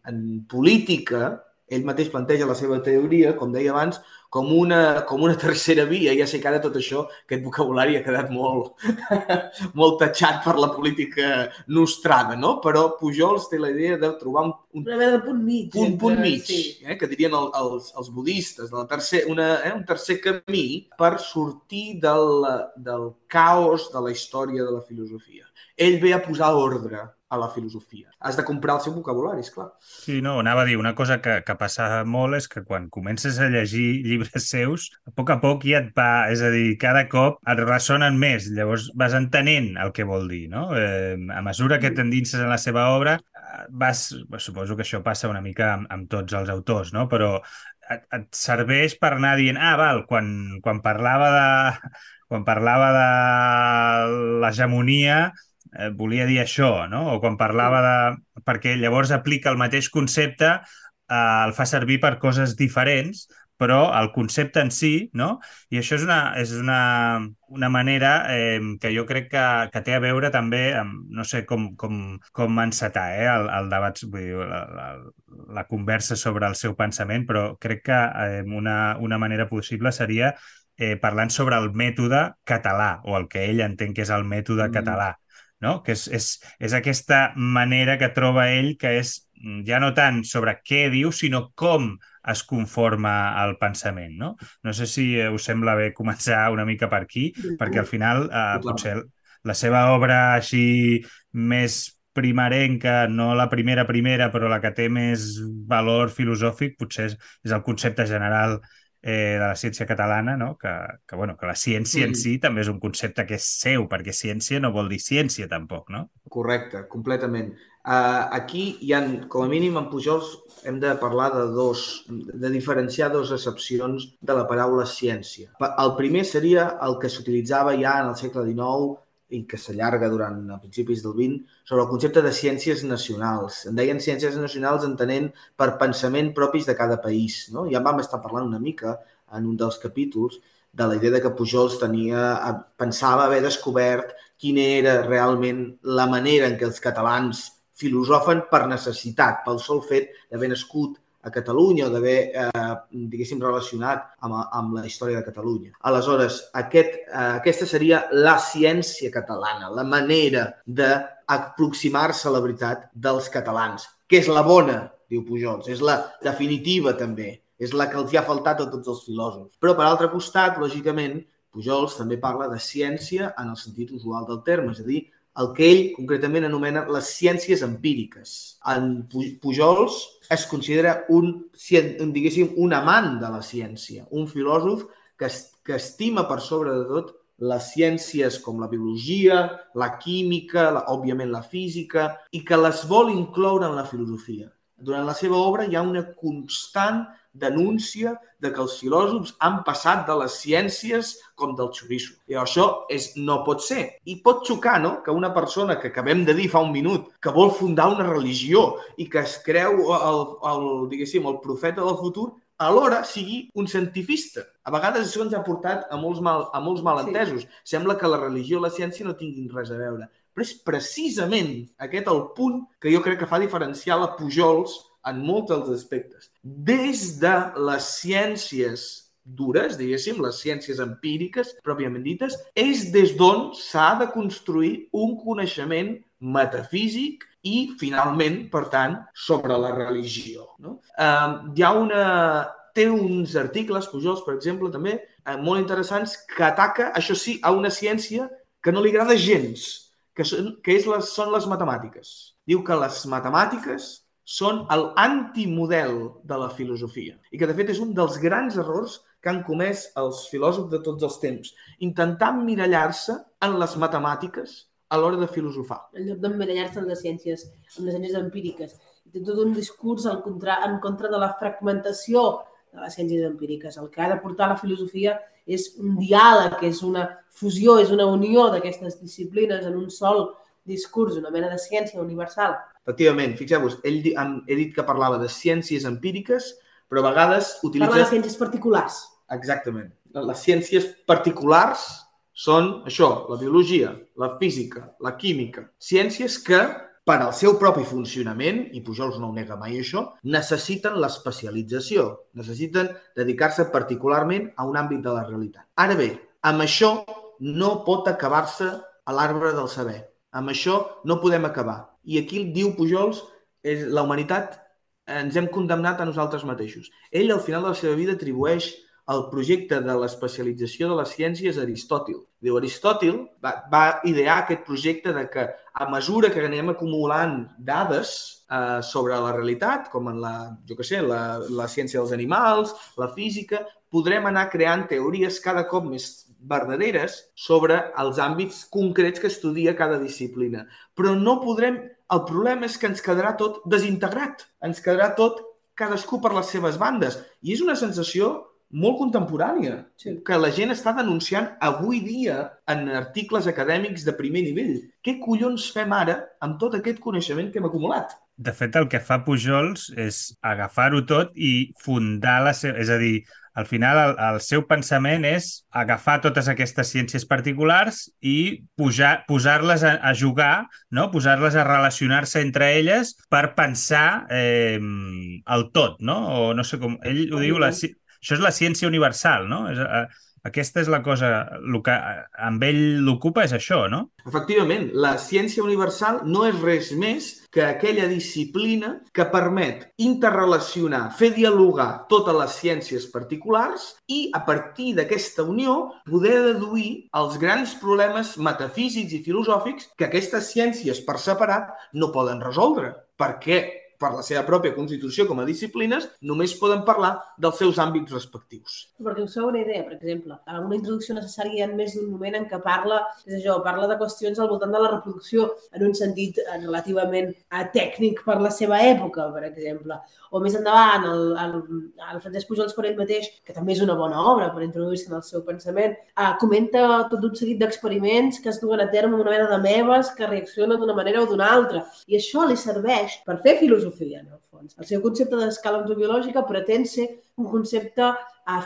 en política, ell mateix planteja la seva teoria, com deia abans, com una, com una tercera via. Ja sé que ara tot això, aquest vocabulari ha quedat molt, [laughs] molt tatxat per la política nostrada, no? Però Pujols té la idea de trobar un, un, una mena de punt mig. Un punt mig, sí. eh, que dirien el, els, els budistes, de la tercer, una, eh, un tercer camí per sortir del, del caos de la història de la filosofia. Ell ve a posar ordre a la filosofia. Has de comprar el seu vocabulari, és clar. Sí, no, anava a dir, una cosa que, que passa molt és que quan comences a llegir llibres seus, a poc a poc ja et va... És a dir, cada cop et ressonen més, llavors vas entenent el que vol dir, no? Eh, a mesura que t'endinses en la seva obra, vas... Suposo que això passa una mica amb, amb tots els autors, no? Però et, et serveix per anar dient, ah, val, quan, quan parlava de quan parlava de l'hegemonia, eh, volia dir això, no? O quan parlava de... Perquè llavors aplica el mateix concepte, eh, el fa servir per coses diferents, però el concepte en si, no? I això és una, és una, una manera eh, que jo crec que, que té a veure també amb, no sé com, com, com encetar eh, el, el debat, vull dir, la, la, la conversa sobre el seu pensament, però crec que eh, una, una manera possible seria eh, parlant sobre el mètode català, o el que ell entén que és el mètode mm. català no? que és, és, és aquesta manera que troba ell que és ja no tant sobre què diu, sinó com es conforma el pensament. No, no sé si us sembla bé començar una mica per aquí, perquè al final eh, potser la seva obra així més primerenca, no la primera primera, però la que té més valor filosòfic, potser és, és el concepte general eh, de la ciència catalana, no? que, que, bueno, que la ciència mm. en si també és un concepte que és seu, perquè ciència no vol dir ciència tampoc, no? Correcte, completament. Uh, aquí hi han, com a mínim en Pujols, hem de parlar de dos, de diferenciar dues accepcions de la paraula ciència. El primer seria el que s'utilitzava ja en el segle XIX i que s'allarga durant a principis del 20, sobre el concepte de ciències nacionals. En deien ciències nacionals entenent per pensament propis de cada país. No? Ja vam estar parlant una mica en un dels capítols de la idea de que Pujols tenia, pensava haver descobert quina era realment la manera en què els catalans filosofen per necessitat, pel sol fet d'haver nascut a Catalunya o d'haver, eh, diguéssim, relacionat amb, amb la història de Catalunya. Aleshores, aquest, eh, aquesta seria la ciència catalana, la manera d'aproximar-se a la veritat dels catalans, que és la bona, diu Pujols, és la definitiva també, és la que els hi ha faltat a tots els filòsofs. Però, per altre costat, lògicament, Pujols també parla de ciència en el sentit usual del terme, és a dir, el que ell concretament anomena les ciències empíriques. En Pujols es considera un, diguéssim, un amant de la ciència, un filòsof que, que estima per sobre de tot les ciències com la biologia, la química, la, òbviament la física, i que les vol incloure en la filosofia. Durant la seva obra hi ha una constant denúncia de que els filòsofs han passat de les ciències com del xoriço. I això és, no pot ser. I pot xocar, no?, que una persona que acabem de dir fa un minut que vol fundar una religió i que es creu el, el, diguéssim, el profeta del futur, alhora sigui un cientifista. A vegades això ens ha portat a molts, mal, a molts malentesos. Sí. Sembla que la religió i la ciència no tinguin res a veure. Però és precisament aquest el punt que jo crec que fa diferenciar la Pujols en molts dels aspectes. Des de les ciències dures, diguéssim, les ciències empíriques, pròpiament dites, és des d'on s'ha de construir un coneixement metafísic i, finalment, per tant, sobre la religió. No? Eh, hi ha una... Té uns articles, Pujols, per exemple, també, eh, molt interessants, que ataca, això sí, a una ciència que no li agrada gens, que, són, que és les, són les matemàtiques. Diu que les matemàtiques són l'antimodel de la filosofia i que, de fet, és un dels grans errors que han comès els filòsofs de tots els temps, intentar mirallar-se en les matemàtiques a l'hora de filosofar. En lloc d'emmirallar-se en les ciències, en les ciències empíriques. Té tot un discurs en contra, en contra de la fragmentació de les ciències empíriques. El que ha de portar la filosofia és un diàleg, és una fusió, és una unió d'aquestes disciplines en un sol discurs, una mena de ciència universal. Efectivament, fixeu-vos, ell he dit que parlava de ciències empíriques, però a vegades utilitza... Parla de ciències particulars. Exactament. Les ciències particulars són això, la biologia, la física, la química. Ciències que, per al seu propi funcionament, i Pujols no ho nega mai això, necessiten l'especialització, necessiten dedicar-se particularment a un àmbit de la realitat. Ara bé, amb això no pot acabar-se a l'arbre del saber. Amb això no podem acabar. I aquí diu Pujols, és la humanitat ens hem condemnat a nosaltres mateixos. Ell, al final de la seva vida, atribueix el projecte de l'especialització de les ciències a Aristòtil. Diu, Aristòtil va, va idear aquest projecte de que a mesura que anem acumulant dades eh, sobre la realitat, com en la, jo que sé, la, la ciència dels animals, la física, podrem anar creant teories cada cop més verdaderes sobre els àmbits concrets que estudia cada disciplina. Però no podrem... El problema és que ens quedarà tot desintegrat. Ens quedarà tot cadascú per les seves bandes. I és una sensació molt contemporània, sí. que la gent està denunciant avui dia en articles acadèmics de primer nivell. Què collons fem ara amb tot aquest coneixement que hem acumulat? De fet, el que fa Pujols és agafar-ho tot i fundar la seva... És a dir, al final el, el seu pensament és agafar totes aquestes ciències particulars i posar-les a, a jugar, no? posar-les a relacionar-se entre elles per pensar eh, el tot, no? O no sé com... Ell ho diu, la, això és la ciència universal, no? És, eh, Aquesta és la cosa, el que amb ell l'ocupa és això, no? Efectivament, la ciència universal no és res més que aquella disciplina que permet interrelacionar, fer dialogar totes les ciències particulars i, a partir d'aquesta unió, poder deduir els grans problemes metafísics i filosòfics que aquestes ciències per separat no poden resoldre. Per què? Per la seva pròpia constitució com a disciplines, només poden parlar dels seus àmbits respectius. Perquè us feu una idea, per exemple, en una introducció necessària hi ha més d'un moment en què parla, és això, parla de qüestions al voltant de la reproducció en un sentit eh, relativament eh, tècnic per la seva època, per exemple. O més endavant, el, el, el Francesc Pujols per ell mateix, que també és una bona obra per introduir-se en el seu pensament, eh, comenta tot un seguit d'experiments que es duen a terme amb una mena de meves que reaccionen d'una manera o d'una altra. I això li serveix per fer filosofia filosofia, en el fons. El seu concepte d'escala ontològica pretén ser un concepte uh,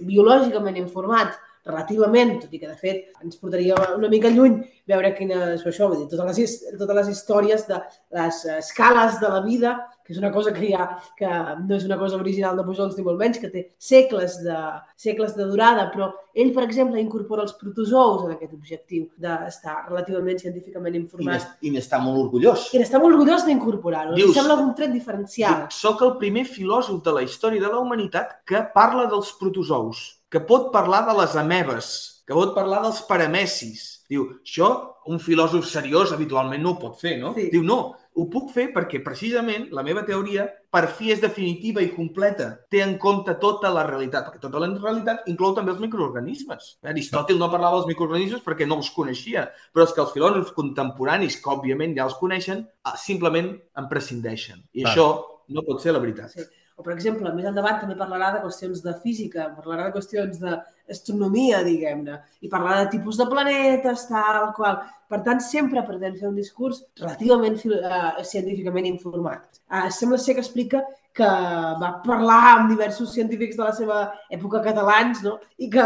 biològicament informat, relativament, tot i que de fet ens portaria una mica lluny veure quines, això, vull dir, totes les, totes les històries de les escales de la vida, que és una cosa que ha, que no és una cosa original de Pujols ni molt menys, que té segles de, segles de durada, però ell, per exemple, incorpora els protozous en aquest objectiu d'estar relativament científicament informat. I n'està molt orgullós. I n'està molt orgullós d'incorporar-ho. Em sembla un tret diferencial. Soc el primer filòsof de la història de la humanitat que parla dels protozous que pot parlar de les amebes, que pot parlar dels paramecis. Diu, això un filòsof seriós habitualment no ho pot fer, no? Sí. Diu, no, ho puc fer perquè precisament la meva teoria per fi és definitiva i completa. Té en compte tota la realitat, perquè tota la realitat inclou també els microorganismes. Aristòtil no parlava dels microorganismes perquè no els coneixia, però és que els filòsofs contemporanis, que òbviament ja els coneixen, ah, simplement en prescindeixen. I Clar. això no pot ser la veritat. Sí. O, per exemple, més endavant també parlarà de qüestions de física, parlarà de qüestions d'astronomia, diguem-ne, i parlarà de tipus de planetes, tal qual. Per tant, sempre pretén fer un discurs relativament uh, científicament informat. Uh, sembla ser que explica que va parlar amb diversos científics de la seva època catalans, no? I que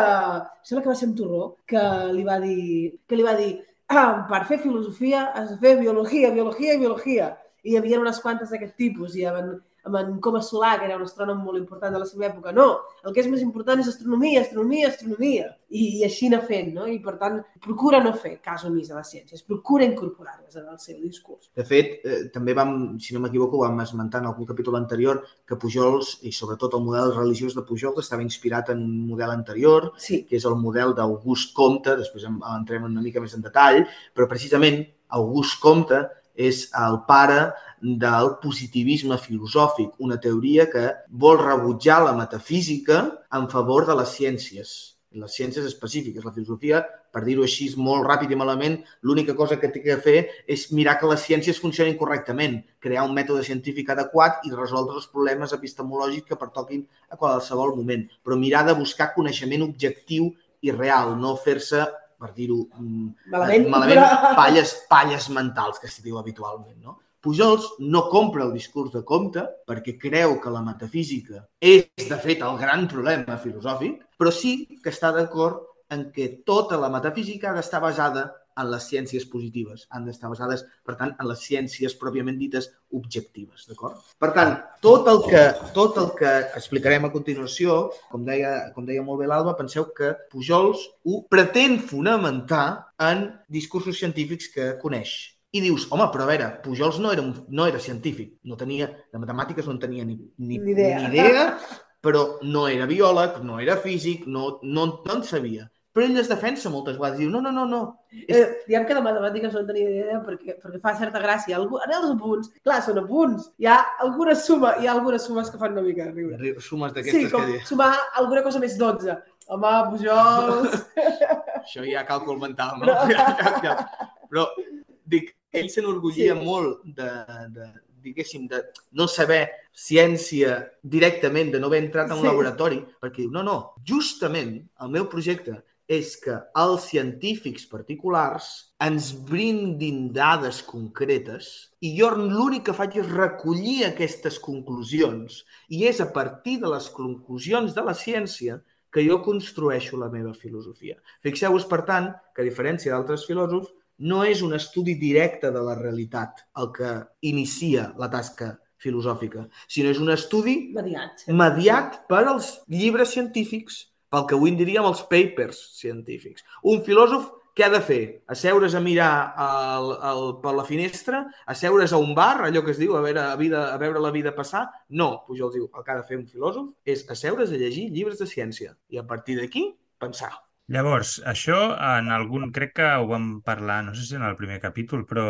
sembla que va ser un torró que li va dir, que li va dir ah, per fer filosofia has de fer biologia, biologia i biologia. I hi havia unes quantes d'aquest tipus i en, amb en Coma Solà, que era un astrònom molt important de la seva època. No, el que és més important és astronomia, astronomia, astronomia. I, i així n'ha fet, no? I per tant, procura no fer cas omís de les ciències, procura incorporar-les en el seu discurs. De fet, eh, també vam, si no m'equivoco, vam esmentar en algun capítol anterior que Pujols, i sobretot el model religiós de Pujols, estava inspirat en un model anterior, sí. que és el model d'August Comte, després entrem una mica més en detall, però precisament August Comte és el pare del positivisme filosòfic, una teoria que vol rebutjar la metafísica en favor de les ciències, les ciències específiques. La filosofia, per dir-ho així molt ràpid i malament, l'única cosa que té que fer és mirar que les ciències funcionin correctament, crear un mètode científic adequat i resoldre els problemes epistemològics que pertoquin a qualsevol moment, però mirar de buscar coneixement objectiu i real, no fer-se per dir-ho mm, malament, malament palles, palles mentals, que s'hi diu habitualment. No? Pujols no compra el discurs de Comte perquè creu que la metafísica és, de fet, el gran problema filosòfic, però sí que està d'acord en que tota la metafísica ha d'estar basada en les ciències positives. Han d'estar basades, per tant, en les ciències pròpiament dites objectives, d'acord? Per tant, tot el, que, tot el que explicarem a continuació, com deia, com deia molt bé l'Alba, penseu que Pujols ho pretén fonamentar en discursos científics que coneix. I dius, home, però a veure, Pujols no era, un, no era científic, no tenia, de matemàtiques no en tenia ni, ni, ni, idea. ni idea, però no era biòleg, no era físic, no, no, no en sabia però ell es defensa moltes vegades. Diu, no, no, no, no. Eh, diem que de matemàtiques no tenia idea perquè, perquè fa certa gràcia. Algú, en els apunts, clar, són apunts. Hi ha alguna suma, hi ha algunes sumes que fan una mica de riure. Sumes d'aquestes sí, com que sumar alguna cosa més 12. Home, Pujols... [laughs] Això ja càlcul mental, no? Però, ja, ja, ja. Però dic, ell s'enorgullia sí. molt de, de, diguéssim, de no saber ciència directament, de no haver entrat en un sí. laboratori, perquè diu, no, no, justament el meu projecte és que els científics particulars ens brindin dades concretes i jo l'únic que faig és recollir aquestes conclusions i és a partir de les conclusions de la ciència que jo construeixo la meva filosofia. Fixeu-vos, per tant, que a diferència d'altres filòsofs, no és un estudi directe de la realitat el que inicia la tasca filosòfica, sinó és un estudi mediat, mediat per als llibres científics pel que avui en diríem els papers científics. Un filòsof què ha de fer? Asseure's a mirar el, el, per la finestra? Asseure's a un bar, allò que es diu, a veure, a, vida, a veure la vida passar? No, Pujol diu, el que ha de fer un filòsof és asseure's a llegir llibres de ciència i a partir d'aquí pensar. Llavors, això en algun... Crec que ho vam parlar, no sé si en el primer capítol, però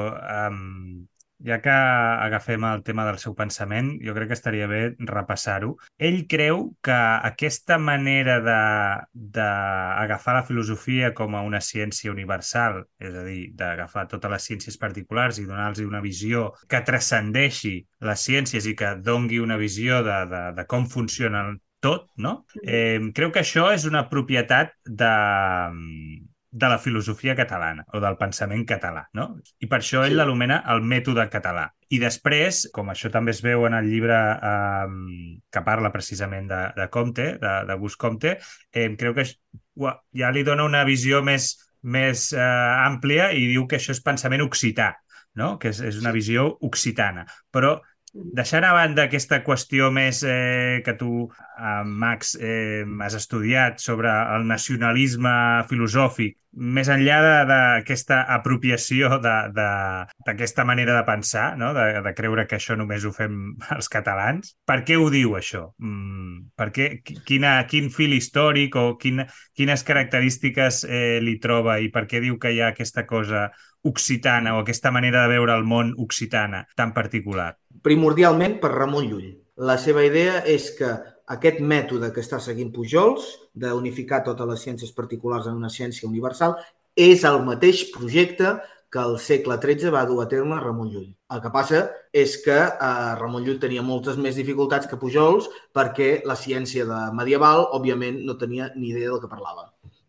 um, ja que agafem el tema del seu pensament, jo crec que estaria bé repassar-ho. Ell creu que aquesta manera d'agafar la filosofia com a una ciència universal, és a dir, d'agafar totes les ciències particulars i donar-los una visió que transcendeixi les ciències i que dongui una visió de, de, de com funcionen tot, no? Eh, creu que això és una propietat de, de la filosofia catalana o del pensament català, no? I per això ell sí. l'anomena el mètode català. I després, com això també es veu en el llibre eh, que parla precisament de, de Comte, de, de Gus Comte, eh, creu que ja li dona una visió més, més eh, àmplia i diu que això és pensament occità, no? que és, és una visió occitana. Però Deixant a banda aquesta qüestió més eh, que tu, eh, Max, eh, has estudiat sobre el nacionalisme filosòfic, més enllà d'aquesta apropiació d'aquesta manera de pensar, no? de, de creure que això només ho fem els catalans, per què ho diu això? Mm, per què, quina, quin fil històric o quin, quines característiques eh, li troba i per què diu que hi ha aquesta cosa occitana o aquesta manera de veure el món occitana tan particular? Primordialment per Ramon Llull. La seva idea és que aquest mètode que està seguint Pujols, d'unificar totes les ciències particulars en una ciència universal, és el mateix projecte que al segle XIII va dur a terme Ramon Llull. El que passa és que eh, Ramon Llull tenia moltes més dificultats que Pujols perquè la ciència de medieval, òbviament, no tenia ni idea del que parlava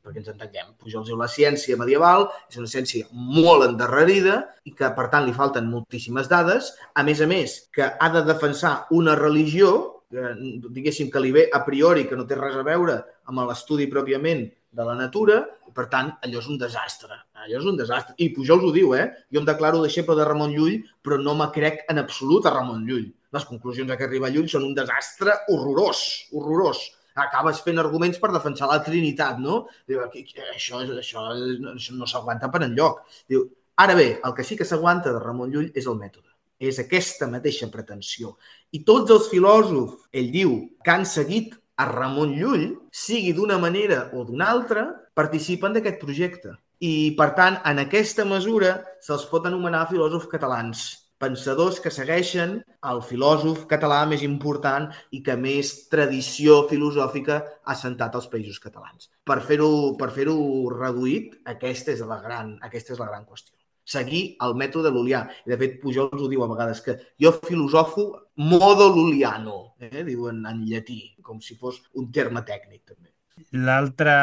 perquè ens entenguem. Pujol diu la ciència medieval és una ciència molt endarrerida i que, per tant, li falten moltíssimes dades. A més a més, que ha de defensar una religió, que, diguéssim, que li ve a priori, que no té res a veure amb l'estudi pròpiament de la natura, i, per tant, allò és un desastre. Allò és un desastre. I Pujol ho diu, eh? Jo em declaro deixeble de Ramon Llull, però no me crec en absolut a Ramon Llull. Les conclusions a què arriba Llull són un desastre horrorós, horrorós acabes fent arguments per defensar la Trinitat, no? Diu, això, això, això no s'aguanta per enlloc. Diu, ara bé, el que sí que s'aguanta de Ramon Llull és el mètode. És aquesta mateixa pretensió. I tots els filòsofs, ell diu, que han seguit a Ramon Llull, sigui d'una manera o d'una altra, participen d'aquest projecte. I, per tant, en aquesta mesura se'ls pot anomenar filòsofs catalans pensadors que segueixen el filòsof català més important i que més tradició filosòfica ha sentat als països catalans. Per fer-ho per fer reduït, aquesta és, la gran, aquesta és la gran qüestió. Seguir el mètode lulià. I, de fet, Pujol ho diu a vegades, que jo filosofo modo luliano, eh? diuen en llatí, com si fos un terme tècnic, també. L'altre,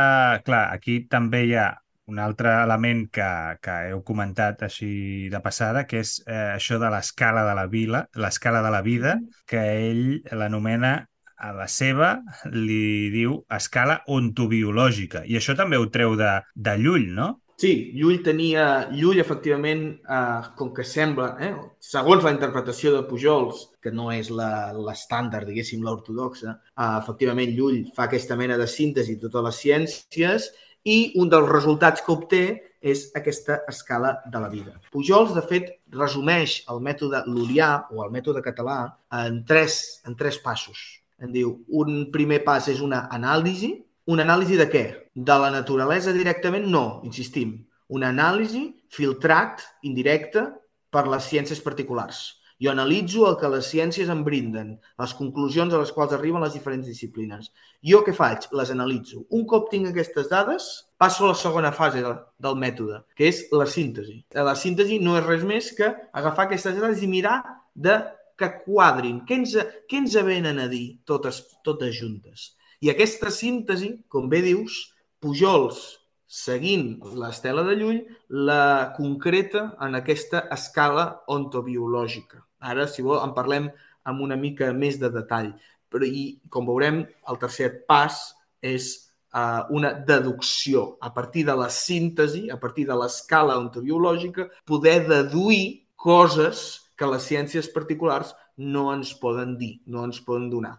clar, aquí també hi ha un altre element que, que heu comentat així de passada, que és eh, això de l'escala de la vila, l'escala de la vida, que ell l'anomena a la seva li diu escala ontobiològica. I això també ho treu de, de Llull, no? Sí, Llull tenia... Llull, efectivament, eh, com que sembla, eh, segons la interpretació de Pujols, que no és l'estàndard, diguéssim, l'ortodoxa, eh, efectivament, Llull fa aquesta mena de síntesi de totes les ciències i un dels resultats que obté és aquesta escala de la vida. Pujols, de fet, resumeix el mètode lulià o el mètode català en tres, en tres passos. En diu, un primer pas és una anàlisi. Una anàlisi de què? De la naturalesa directament? No, insistim. Una anàlisi filtrat, indirecta, per les ciències particulars. Jo analitzo el que les ciències em brinden, les conclusions a les quals arriben les diferents disciplines. Jo què faig? Les analitzo. Un cop tinc aquestes dades, passo a la segona fase del mètode, que és la síntesi. La síntesi no és res més que agafar aquestes dades i mirar de que quadrin. Què ens, què ens venen a dir totes, totes juntes? I aquesta síntesi, com bé dius, Pujols seguint l'estela de Llull, la concreta en aquesta escala ontobiològica. Ara, si vol, en parlem amb una mica més de detall. Però, i, com veurem, el tercer pas és uh, una deducció. A partir de la síntesi, a partir de l'escala ontobiològica, poder deduir coses que les ciències particulars no ens poden dir, no ens poden donar.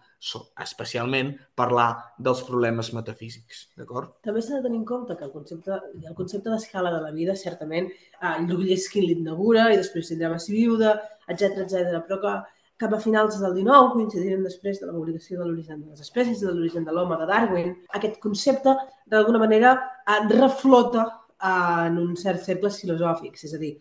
Especialment parlar dels problemes metafísics, d'acord? També s'ha de tenir en compte que el concepte, el concepte d'escala de la vida, certament, eh, Llubljeskin l'inaugura i després tindrem a Viuda, etc etc. però que cap a finals del 19, coincidint després de la publicació de l'origen de les espècies i de l'origen de l'home de Darwin, aquest concepte, d'alguna manera, eh, reflota en uns certs cercles filosòfics. És a dir,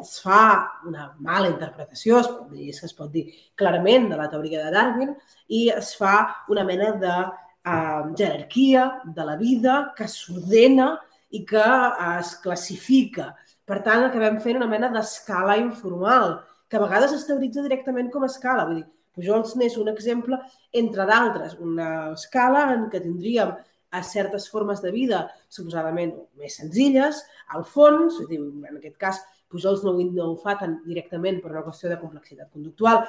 es fa una mala interpretació, es pot dir, es pot dir clarament, de la teoria de Darwin i es fa una mena de uh, jerarquia de la vida que s'ordena i que uh, es classifica. Per tant, acabem fent una mena d'escala informal, que a vegades es teoritza directament com a escala. Vull dir, Pujols n'és un exemple, entre d'altres, una escala en què tindríem a certes formes de vida suposadament més senzilles, al fons, en aquest cas Pujols no, no ho fa tan directament per una qüestió de complexitat conductual,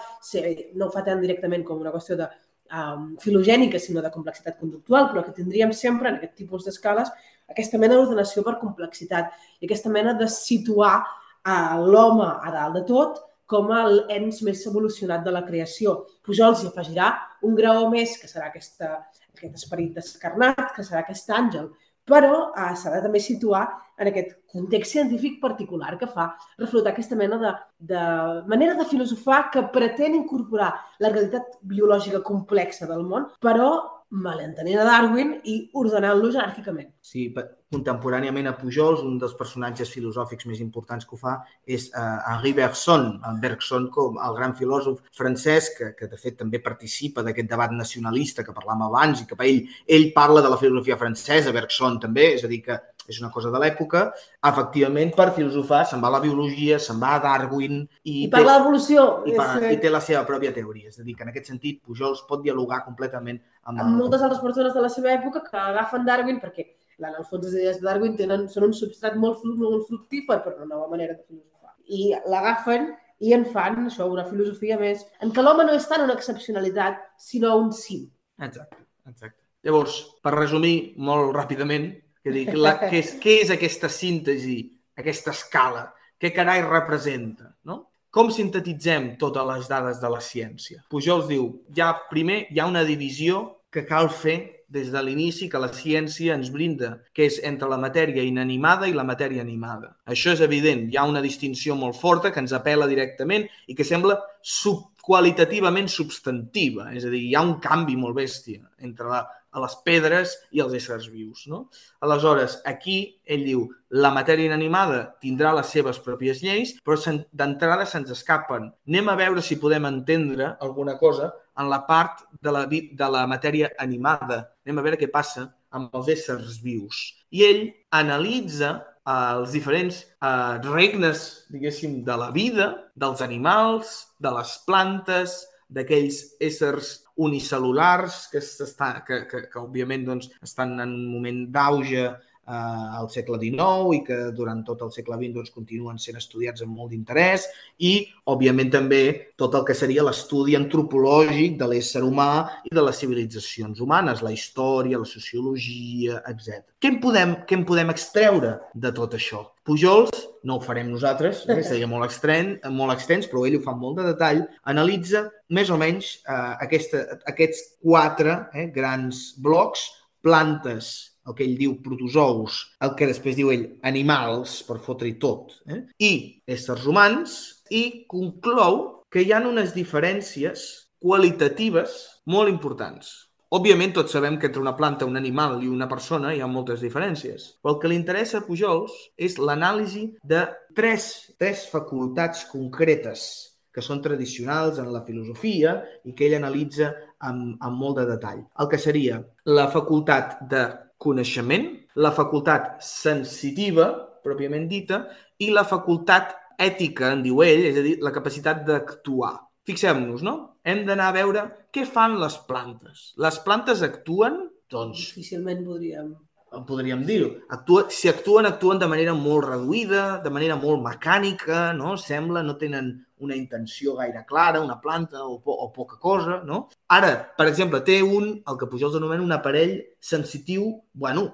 no ho fa tan directament com una qüestió de um, filogènica, sinó de complexitat conductual, però que tindríem sempre en aquest tipus d'escales aquesta mena d'ordenació per complexitat i aquesta mena de situar uh, l'home a dalt de tot com el ens més evolucionat de la creació. Pujols hi afegirà un graó més, que serà aquesta, aquest esperit descarnat, que serà aquest àngel, però eh, s'ha de també situar en aquest context científic particular que fa reflotar aquesta mena de, de manera de filosofar que pretén incorporar la realitat biològica complexa del món, però malentenint a Darwin i ordenant-lo jeràrquicament. Sí, contemporàniament a Pujols, un dels personatges filosòfics més importants que ho fa és uh, Henri Bergson, Bergson com el gran filòsof francès que, que de fet també participa d'aquest debat nacionalista que parlàvem abans i que per ell, ell parla de la filosofia francesa, Bergson també, és a dir, que és una cosa de l'època, efectivament, per filosofar se'n va a la biologia, se'n va a Darwin... I, I parla d'evolució. I, parla, I té la seva pròpia teoria. És a dir, que en aquest sentit Pujols pot dialogar completament amb... Amb moltes altres persones de la seva època que agafen Darwin perquè en el fons les idees de Darwin tenen, són un substrat molt, molt fructífer per una nova manera de filosofar. I l'agafen i en fan això, una filosofia més, en què l'home no és tant una excepcionalitat, sinó un cim. Exacte, exacte. Llavors, per resumir molt ràpidament, que dic, la, què, és, què és aquesta síntesi, aquesta escala? Què carai representa? No? Com sintetitzem totes les dades de la ciència? Pujols diu, ja primer hi ha una divisió que cal fer des de l'inici que la ciència ens brinda, que és entre la matèria inanimada i la matèria animada. Això és evident, hi ha una distinció molt forta que ens apela directament i que sembla sub qualitativament substantiva, és a dir, hi ha un canvi molt bèstia entre la, a les pedres i els éssers vius. No? Aleshores, aquí ell diu la matèria inanimada tindrà les seves pròpies lleis, però d'entrada se'ns escapen. Anem a veure si podem entendre alguna cosa en la part de la, de la matèria animada. Anem a veure què passa amb els éssers vius. I ell analitza eh, els diferents eh, regnes, diguéssim, de la vida, dels animals, de les plantes, d'aquells éssers unicel·lulars que, està, que, que, que òbviament doncs, estan en un moment d'auge eh, al segle XIX i que durant tot el segle XX doncs, continuen sent estudiats amb molt d'interès i, òbviament, també tot el que seria l'estudi antropològic de l'ésser humà i de les civilitzacions humanes, la història, la sociologia, etc. Què en podem, què en podem extreure de tot això? Pujols, no ho farem nosaltres, eh? seria molt, extren, molt extens, però ell ho fa molt de detall, analitza més o menys eh, aquesta, aquests quatre eh, grans blocs, plantes, el que ell diu protozous, el que després diu ell animals, per fotre-hi tot, eh? i éssers humans, i conclou que hi ha unes diferències qualitatives molt importants. Òbviament, tots sabem que entre una planta, un animal i una persona hi ha moltes diferències. Però el que li interessa a Pujols és l'anàlisi de tres, tres facultats concretes que són tradicionals en la filosofia i que ell analitza amb, amb molt de detall. El que seria la facultat de coneixement, la facultat sensitiva, pròpiament dita, i la facultat ètica, en diu ell, és a dir, la capacitat d'actuar. Fixem-nos, no? Hem d'anar a veure què fan les plantes. Les plantes actuen, doncs... Difícilment podríem podríem dir-ho. Actua, si actuen, actuen de manera molt reduïda, de manera molt mecànica, no? Sembla, no tenen una intenció gaire clara, una planta o, po o poca cosa, no? Ara, per exemple, té un, el que Pujols anomena un aparell sensitiu, bueno,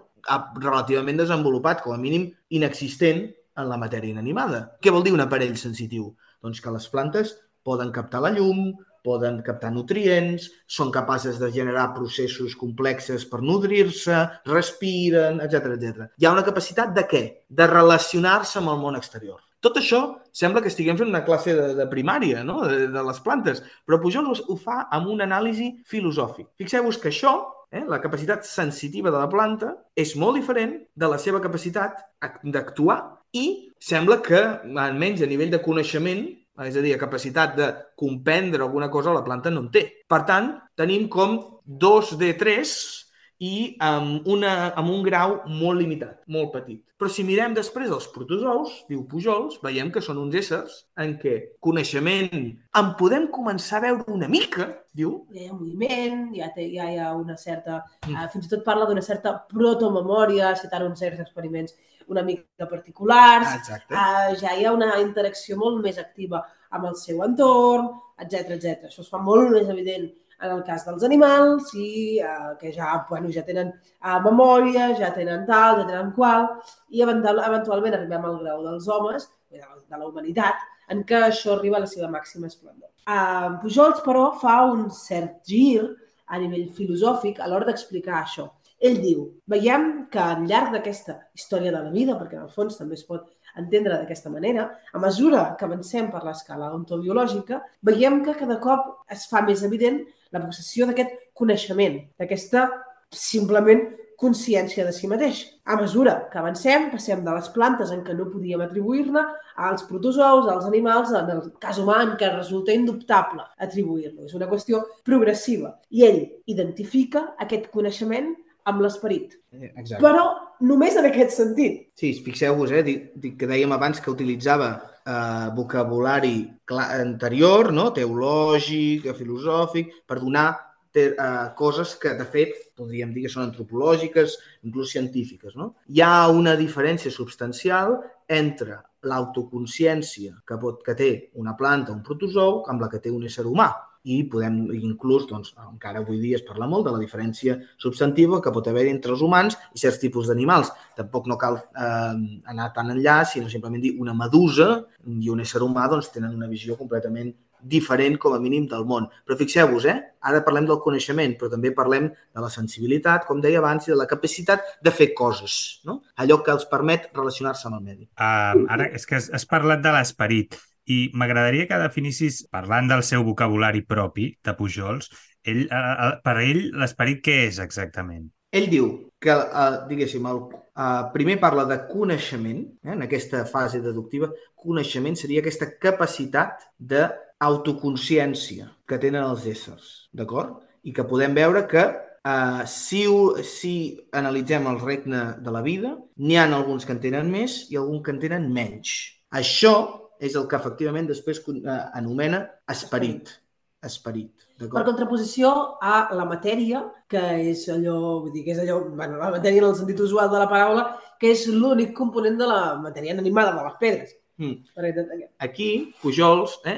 relativament desenvolupat, com a mínim inexistent en la matèria inanimada. Què vol dir un aparell sensitiu? Doncs que les plantes poden captar la llum, poden captar nutrients, són capaces de generar processos complexes per nodrir-se, respiren, etc etc. Hi ha una capacitat de què? De relacionar-se amb el món exterior. Tot això sembla que estiguem fent una classe de, de primària, no? de, de les plantes, però Pujol ho, fa amb una anàlisi filosòfic. Fixeu-vos que això, eh, la capacitat sensitiva de la planta, és molt diferent de la seva capacitat d'actuar i sembla que, almenys a nivell de coneixement, és a dir, capacitat de comprendre alguna cosa, la planta no en té. Per tant, tenim com dos de tres i amb, una, amb un grau molt limitat, molt petit. Però si mirem després els protozous, diu Pujols, veiem que són uns éssers en què coneixement en podem començar a veure una mica, diu. Ja hi ha moviment, ja, té, ja hi ha una certa... Mm. Uh, fins i tot parla d'una certa protomemòria, citant uns certs experiments una mica particulars. Exacte. Uh, ja hi ha una interacció molt més activa amb el seu entorn, etc etc. Això es fa molt més evident en el cas dels animals, i eh, que ja, bueno, ja tenen eh, memòria, ja tenen tal, ja tenen qual, i eventualment arribem al grau dels homes, de la humanitat, en què això arriba a la seva màxima esplendor. Eh, Pujols, però, fa un cert gir a nivell filosòfic a l'hora d'explicar això. Ell diu, veiem que al llarg d'aquesta història de la vida, perquè en el fons també es pot entendre d'aquesta manera, a mesura que avancem per l'escala ontobiològica, veiem que cada cop es fa més evident la possessió d'aquest coneixement, d'aquesta simplement consciència de si mateix. A mesura que avancem, passem de les plantes en què no podíem atribuir-ne als protozous, als animals, en el cas humà en què resulta indubtable atribuir-lo. És una qüestió progressiva. I ell identifica aquest coneixement amb l'esperit. Eh. Però només en aquest sentit. Sí, fixeu-vos, eh, dic, que dèiem abans que utilitzava eh, vocabulari anterior, no? teològic, filosòfic, per donar ter, eh, coses que, de fet, podríem dir que són antropològiques, inclús científiques. No? Hi ha una diferència substancial entre l'autoconsciència que, pot, que té una planta, un protozou, amb la que té un ésser humà i podem inclús, doncs, encara avui dia es parla molt de la diferència substantiva que pot haver entre els humans i certs tipus d'animals. Tampoc no cal eh, anar tan enllà, sinó simplement dir una medusa i un ésser humà doncs, tenen una visió completament diferent com a mínim del món. Però fixeu-vos, eh? ara parlem del coneixement, però també parlem de la sensibilitat, com deia abans, i de la capacitat de fer coses, no? allò que els permet relacionar-se amb el medi. Uh, ara, és que has, has parlat de l'esperit. I m'agradaria que definissis, parlant del seu vocabulari propi, de Pujols, ell, eh, per ell l'esperit què és exactament? Ell diu que, eh, diguéssim, el, eh, primer parla de coneixement, eh, en aquesta fase deductiva, coneixement seria aquesta capacitat d'autoconsciència que tenen els éssers, d'acord? I que podem veure que eh, si, si analitzem el regne de la vida, n'hi ha alguns que en tenen més i alguns que en tenen menys. Això és el que efectivament després eh, anomena esperit. Esperit. Per contraposició a la matèria, que és allò, vull dir, que és allò, bueno, la matèria en el sentit usual de la paraula, que és l'únic component de la matèria animada, de les pedres. Mm. Aquí, Pujols, eh,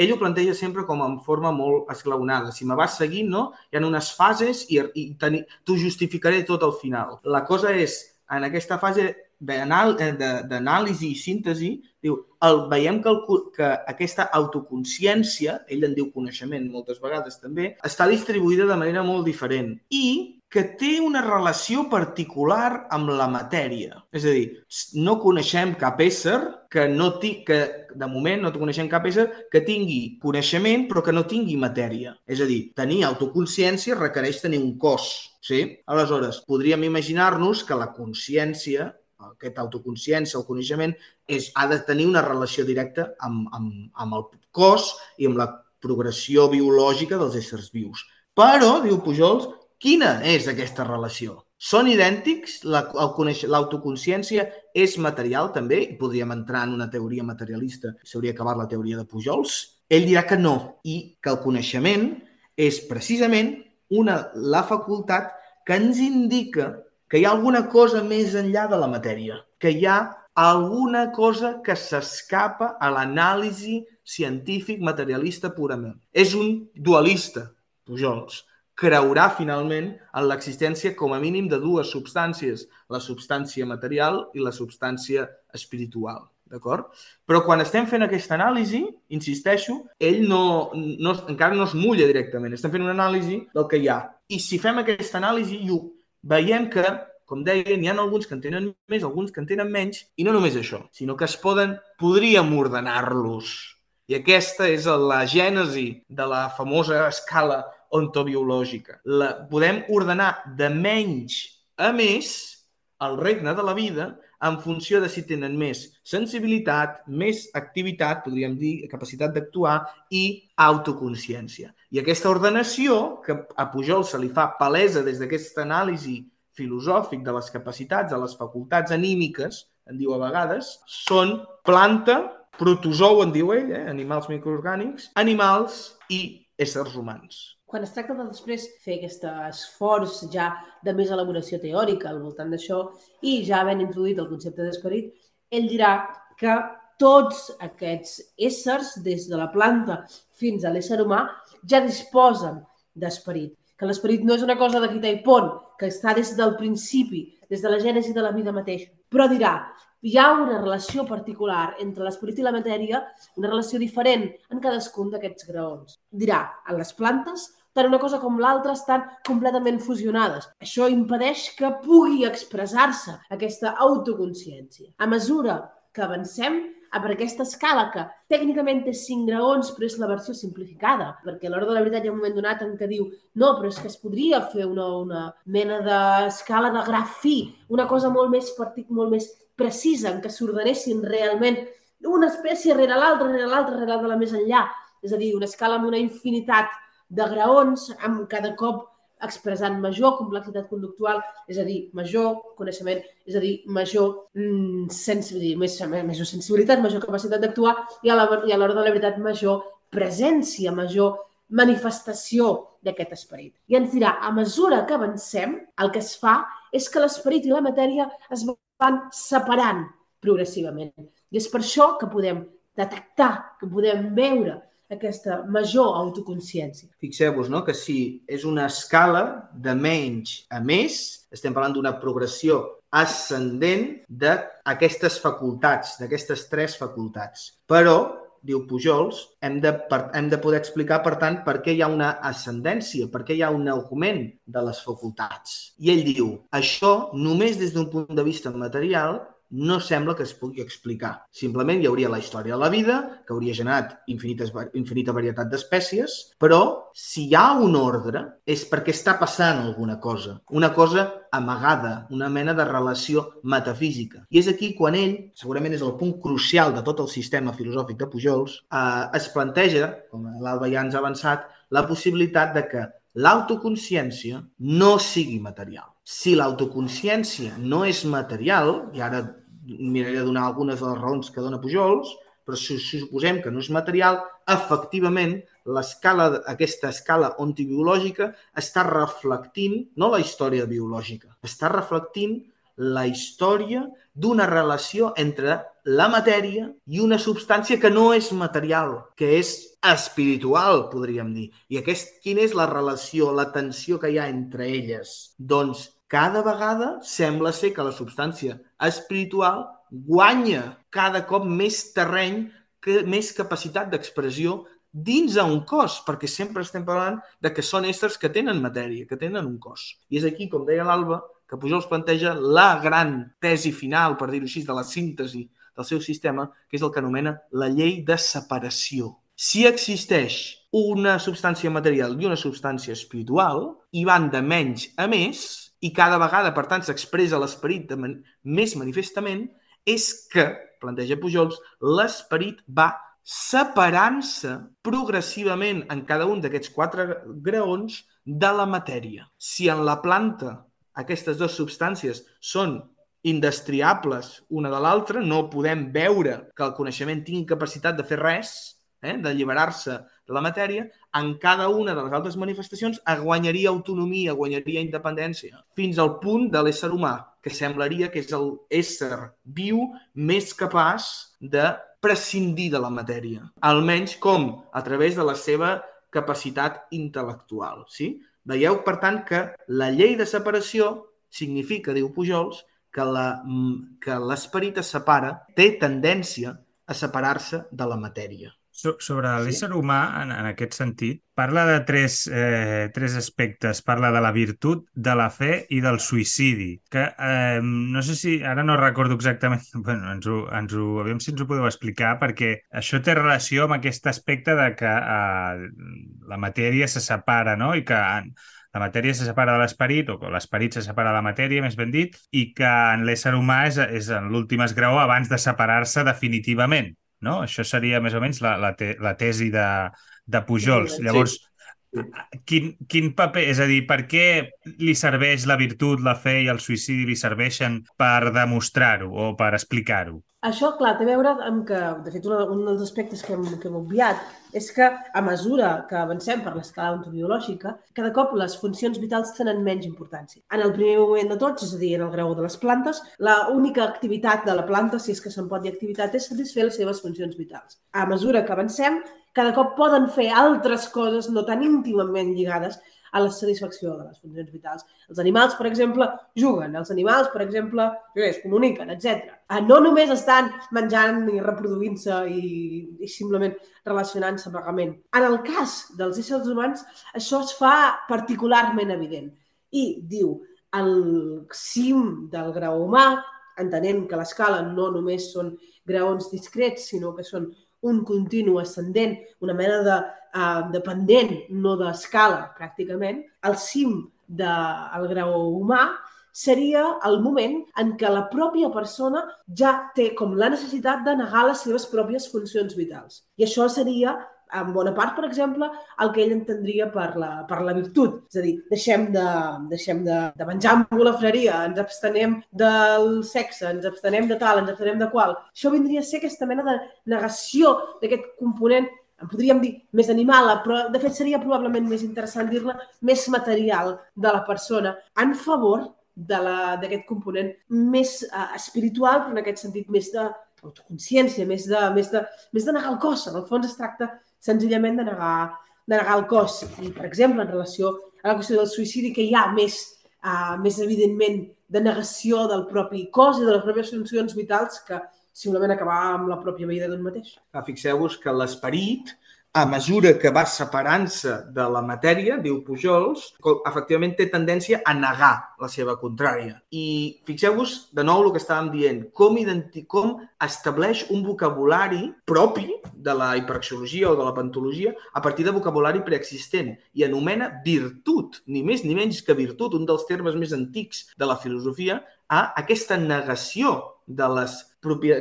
ell ho planteja sempre com en forma molt esclaonada. Si me vas seguint, no? hi ha unes fases i, i t'ho justificaré tot al final. La cosa és, en aquesta fase d'anàlisi i síntesi, diu, el, veiem que, el, que aquesta autoconsciència, ell en diu coneixement moltes vegades també, està distribuïda de manera molt diferent i que té una relació particular amb la matèria. És a dir, no coneixem cap ésser que no ti, que de moment no coneixem cap ésser que tingui coneixement però que no tingui matèria. És a dir, tenir autoconsciència requereix tenir un cos. Sí? Aleshores, podríem imaginar-nos que la consciència aquesta autoconsciència, el coneixement, és, ha de tenir una relació directa amb, amb, amb el cos i amb la progressió biològica dels éssers vius. Però, diu Pujols, quina és aquesta relació? Són idèntics? L'autoconsciència és material també? I podríem entrar en una teoria materialista, s'hauria acabat la teoria de Pujols. Ell dirà que no, i que el coneixement és precisament una, la facultat que ens indica que hi ha alguna cosa més enllà de la matèria, que hi ha alguna cosa que s'escapa a l'anàlisi científic materialista purament. És un dualista, Pujols. Creurà finalment en l'existència com a mínim de dues substàncies, la substància material i la substància espiritual. d'acord? Però quan estem fent aquesta anàlisi, insisteixo, ell no, no, encara no es mulla directament, estem fent una anàlisi del que hi ha. I si fem aquesta anàlisi i veiem que, com deia, n'hi ha alguns que en tenen més, alguns que en tenen menys, i no només això, sinó que es poden, podríem ordenar-los. I aquesta és la gènesi de la famosa escala ontobiològica. La, podem ordenar de menys a més el regne de la vida en funció de si tenen més sensibilitat, més activitat, podríem dir, capacitat d'actuar i autoconsciència. I aquesta ordenació, que a Pujol se li fa palesa des d'aquesta anàlisi filosòfic de les capacitats, de les facultats anímiques, en diu a vegades, són planta, protozou, en diu ell, eh? animals microorgànics, animals i éssers humans quan es tracta de després fer aquest esforç ja de més elaboració teòrica al voltant d'això i ja havent introduït el concepte d'esperit, ell dirà que tots aquests éssers, des de la planta fins a l'ésser humà, ja disposen d'esperit. Que l'esperit no és una cosa de quita i pont, que està des del principi, des de la gènesi de la vida mateixa. Però dirà, hi ha una relació particular entre l'esperit i la matèria, una relació diferent en cadascun d'aquests graons. Dirà, en les plantes tant una cosa com l'altra estan completament fusionades. Això impedeix que pugui expressar-se aquesta autoconsciència. A mesura que avancem, per aquesta escala que tècnicament té cinc graons, però és la versió simplificada, perquè a l'hora de la veritat hi ha un moment donat en què diu no, però és que es podria fer una, una mena d'escala de graf fi, una cosa molt més, partic, molt més precisa, en què s'ordenessin realment una espècie rere l'altra, rere l'altra, rere la més enllà. És a dir, una escala amb una infinitat de graons, amb cada cop expressant major complexitat conductual, és a dir, major coneixement, és a dir, major mm, sensibilitat, més, major sensibilitat, major capacitat d'actuar i a l'hora de la veritat major presència, major manifestació d'aquest esperit. I ens dirà, a mesura que avancem, el que es fa és que l'esperit i la matèria es van separant progressivament. I és per això que podem detectar, que podem veure aquesta major autoconsciència. Fixeu-vos no? que si és una escala de menys a més, estem parlant d'una progressió ascendent d'aquestes facultats, d'aquestes tres facultats. Però, diu Pujols, hem de, per, hem de poder explicar, per tant, per què hi ha una ascendència, per què hi ha un augment de les facultats. I ell diu, això només des d'un punt de vista material no sembla que es pugui explicar. Simplement hi hauria la història de la vida, que hauria generat infinites, infinita varietat d'espècies, però si hi ha un ordre és perquè està passant alguna cosa, una cosa amagada, una mena de relació metafísica. I és aquí quan ell, segurament és el punt crucial de tot el sistema filosòfic de Pujols, eh, es planteja, com l'Alba ja ens ha avançat, la possibilitat de que l'autoconsciència no sigui material. Si l'autoconsciència no és material, i ara miraré de donar algunes de les raons que dona Pujols, però si, si suposem que no és material, efectivament, l'escala, aquesta escala ontibiològica està reflectint, no la història biològica, està reflectint la història d'una relació entre la matèria i una substància que no és material, que és espiritual, podríem dir. I aquest, quina és la relació, la tensió que hi ha entre elles? Doncs cada vegada sembla ser que la substància espiritual guanya cada cop més terreny, que, més capacitat d'expressió dins d'un cos, perquè sempre estem parlant de que són éssers que tenen matèria, que tenen un cos. I és aquí, com deia l'Alba, que Pujol es planteja la gran tesi final, per dir-ho així, de la síntesi del seu sistema, que és el que anomena la llei de separació. Si existeix una substància material i una substància espiritual, i van de menys a més, i cada vegada, per tant, s'expressa l'esperit man més manifestament, és que, planteja Pujols, l'esperit va separant-se progressivament en cada un d'aquests quatre graons de la matèria. Si en la planta aquestes dues substàncies són indestriables una de l'altra, no podem veure que el coneixement tingui capacitat de fer res, eh, d'alliberar-se de la matèria, en cada una de les altres manifestacions guanyaria autonomia, guanyaria independència, fins al punt de l'ésser humà, que semblaria que és el viu més capaç de prescindir de la matèria, almenys com? A través de la seva capacitat intel·lectual. Sí? Veieu, per tant, que la llei de separació significa, diu Pujols, que mm, que l'esperit es separa, té tendència a separar-se de la matèria. So, sobre Sí. l'ésser humà, en, en aquest sentit, parla de tres, eh, tres aspectes. Parla de la virtut, de la fe i del suïcidi. Que eh, no sé si... Ara no recordo exactament... [laughs] Bueno, ens ho, ens ho, aviam si ens ho podeu explicar, perquè això té relació amb aquest aspecte de que eh, la matèria se separa, no? I que en, la matèria se separa de l'esperit, o l'esperit se separa de la matèria, més ben dit, i que en l'ésser humà és, és en l'últim esgraó abans de separar-se definitivament. No? Això seria més o menys la, la, te, la tesi de, de Pujols. Sí. Llavors, Sí. Quin, quin paper... És a dir, per què li serveix la virtut, la fe i el suïcidi li serveixen per demostrar-ho o per explicar-ho? Això, clar, té a veure amb que, de fet, un, un dels aspectes que hem, que hem obviat és que a mesura que avancem per l'escala ontobiològica, cada cop les funcions vitals tenen menys importància. En el primer moment de tots, és a dir, en el grau de les plantes, la única activitat de la planta, si és que se'n pot dir activitat, és satisfer les seves funcions vitals. A mesura que avancem, cada cop poden fer altres coses no tan íntimament lligades a la satisfacció de les funcions vitals. Els animals, per exemple, juguen. Els animals, per exemple, es comuniquen, etc. No només estan menjant i reproduint-se i, i simplement relacionant-se vagament. En el cas dels éssers humans, això es fa particularment evident. I diu, el cim del grau humà, entenent que l'escala no només són graons discrets, sinó que són un continu ascendent, una mena de, uh, de pendent, no d'escala, pràcticament, el cim del grau humà seria el moment en què la pròpia persona ja té com la necessitat de negar les seves pròpies funcions vitals. I això seria, en bona part, per exemple, el que ell entendria per la, per la virtut. És a dir, deixem de, deixem de, de menjar amb golafreria, ens abstenem del sexe, ens abstenem de tal, ens abstenem de qual. Això vindria a ser aquesta mena de negació d'aquest component en podríem dir més animal, però de fet seria probablement més interessant dir-ne més material de la persona en favor de d'aquest component més uh, espiritual, però en aquest sentit més d'autoconsciència, més, de, més, de, més de negar el cos. En el fons es tracta senzillament de negar, de negar el cos. I, per exemple, en relació a la qüestió del suïcidi, que hi ha més, uh, més evidentment de negació del propi cos i de les pròpies funcions vitals que simplement acabar amb la pròpia vida d'un mateix. Ah, Fixeu-vos que l'esperit, a mesura que va separant-se de la matèria, diu Pujols, efectivament té tendència a negar la seva contrària. I fixeu-vos de nou el que estàvem dient, com, com estableix un vocabulari propi de la hiperaxiologia o de la pantologia a partir de vocabulari preexistent i anomena virtut, ni més ni menys que virtut, un dels termes més antics de la filosofia, a aquesta negació de les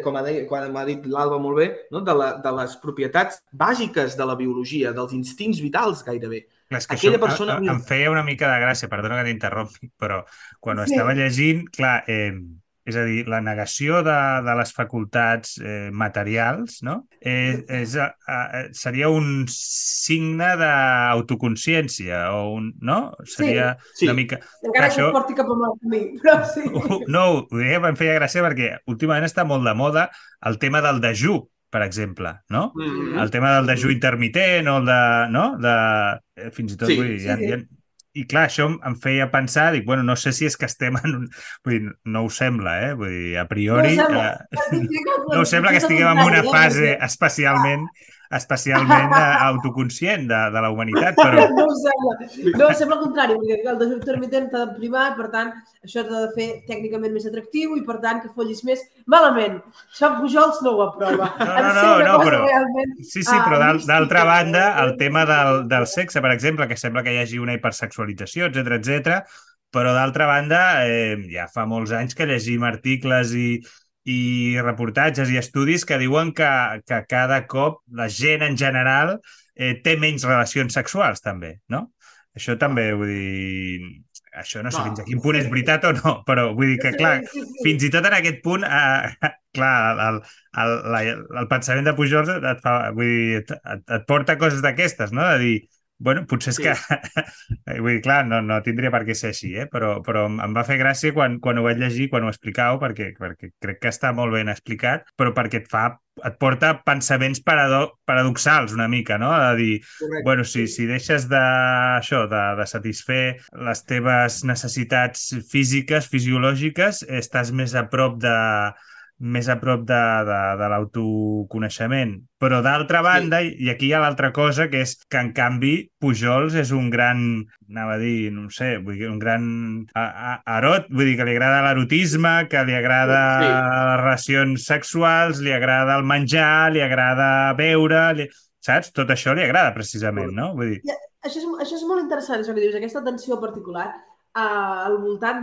com ha dit, quan m'ha dit l'Alba molt bé, no? de, la, de les propietats bàsiques de la biologia, dels instints vitals gairebé. Clar, és que Aquella això persona- em, feia una mica de gràcia, perdona que t'interrompi, però quan ho Sí. estava llegint, clar, eh, és a dir, la negació de, de les facultats eh, materials no? eh, és, eh, eh, seria un signe d'autoconsciència, o un, no? Seria Sí. una mica... Encara Això- que porti cap a mal camí, però sí. [laughs] No, ho deia, em feia gràcia perquè últimament està molt de moda el tema del dejú, per exemple, no? Mm -hmm. el tema del dejú intermitent o el de... No? de eh, fins i tot, Sí, vull dir, sí, hi ha, sí. hi ha, i clar, això em- feia pensar, dic, bueno, no sé si és que estem en un... Vull dir, no ho sembla, eh? Vull dir, a priori... No ho sembla. eh, [laughs] no ho sembla que estiguem en una fase especialment especialment eh, [laughs] autoconscient de, de la humanitat, però... [laughs] No ho sembla. No, sembla el contrari, perquè el dejú intermitent t'ha de primar, per tant, això t'ha de fer tècnicament més atractiu i, per tant, que follis més malament. Això Pujols no ho aprova. No, no, no, no, però- realment- Sí, sí, però d'altra banda, el tema del, del sexe, per exemple, que sembla que hi hagi una hipersexualització, etc etc. però d'altra banda, eh, ja fa molts anys que llegim articles i, i reportatges i estudis que diuen que, que cada cop la gent en general eh, té menys relacions sexuals, també, no? Això també, vull dir... Això no sé No. fins a quin punt és veritat o no, però vull dir que, clar, fins i tot en aquest punt, eh, [laughs] clar, el, el, la, el pensament de Pujols et, fa, vull dir, et, et, et porta coses d'aquestes, no? De dir, bueno, potser és Sí. que... [laughs] vull dir, clar, no, no tindria per què ser així, eh? però, però em va fer gràcia quan, quan ho vaig llegir, quan ho explicàveu, perquè, perquè crec que està molt ben explicat, però perquè et fa et porta pensaments parado paradoxals una mica, no? A dir, Correcte. bueno, si, si deixes de, això, de, de satisfer les teves necessitats físiques, fisiològiques, estàs més a prop de, més a prop de, de, de l'autoconeixement. Però d'altra banda, sí. i aquí hi ha l'altra cosa, que és que en canvi Pujols és un gran, anava a dir, no sé, vull dir, un gran a, a, arot, vull dir que li agrada l'erotisme, que li agrada Sí. les relacions sexuals, li agrada el menjar, li agrada beure, li... saps? Tot això li agrada precisament, no? Vull dir, Això és, això és molt interessant, això que dius, aquesta tensió particular eh, al voltant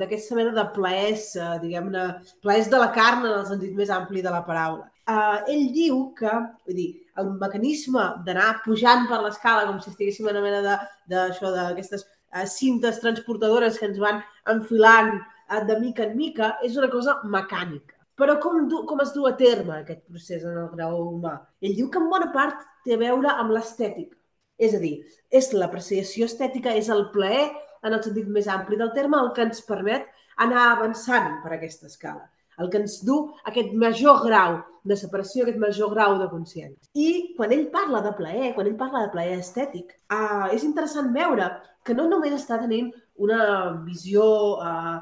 d'aquesta mena de plaers, eh, diguem-ne, plaers de la carn en el sentit més ampli de la paraula. Eh, ell diu que, vull dir, el mecanisme d'anar pujant per l'escala com si estiguéssim en una mena de, de, això, d'aquestes eh, cintes transportadores que ens van enfilant eh, de mica en mica, és una cosa mecànica. Però com, du, com es du a terme aquest procés en el grau humà? Ell diu que en bona part té a veure amb l'estètica. És a dir, és l'apreciació estètica, és el plaer en el sentit més ampli del terme el que ens permet anar avançant per aquesta escala, el que ens du aquest major grau de separació, aquest major grau de consciència. I quan ell parla de plaer, quan ell parla de plaer estètic, eh, és interessant veure que no només està tenint una visió eh,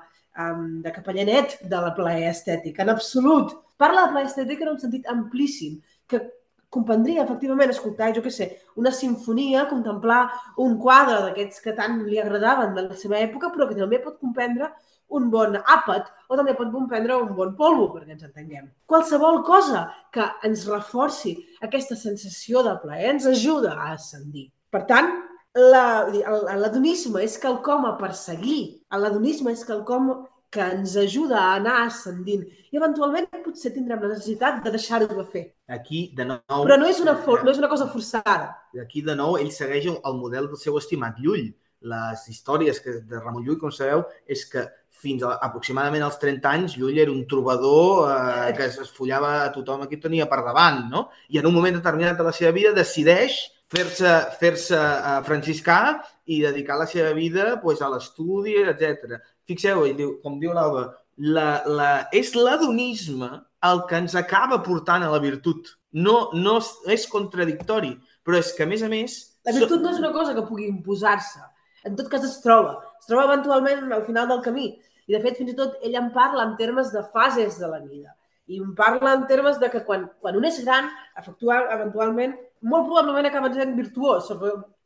de capellanet de la plaer estètic, en absolut. Parla de plaer estètic en un sentit amplíssim, que comprendria efectivament escoltar, jo què sé, una sinfonia, contemplar un quadre d'aquests que tant li agradaven de la seva època, però que també pot comprendre un bon àpat o també pot comprendre un bon polvo, perquè ens entenguem. Qualsevol cosa que ens reforci aquesta sensació de plaer ens ajuda a ascendir. Per tant, l'adonisme és quelcom a perseguir. L'adonisme és quelcom que ens ajuda a anar ascendint. I eventualment potser tindrem la necessitat de deixar-ho de fer. Aquí, de nou... Però no és una, for no és una cosa forçada. Aquí, de nou, ell segueix el, el model del seu estimat Llull. Les històries que, de Ramon Llull, com sabeu, és que fins a, aproximadament als 30 anys Llull era un trobador eh, que es esfollava a tothom aquí tenia per davant, no? I en un moment determinat de la seva vida decideix fer-se fer uh, franciscà i dedicar la seva vida pues, a l'estudi, etc. Fixeu, ell diu, com diu l'Alba, la, la, és l'adonisme el que ens acaba portant a la virtut. No, no és, és contradictori, però és que, a més a més... La virtut no és una cosa que pugui imposar-se. En tot cas es troba. Es troba eventualment al final del camí. I, de fet, fins i tot ell en parla en termes de fases de la vida. I en parla en termes de que quan, quan un és gran, efectua, eventualment, molt probablement acaba sent virtuós,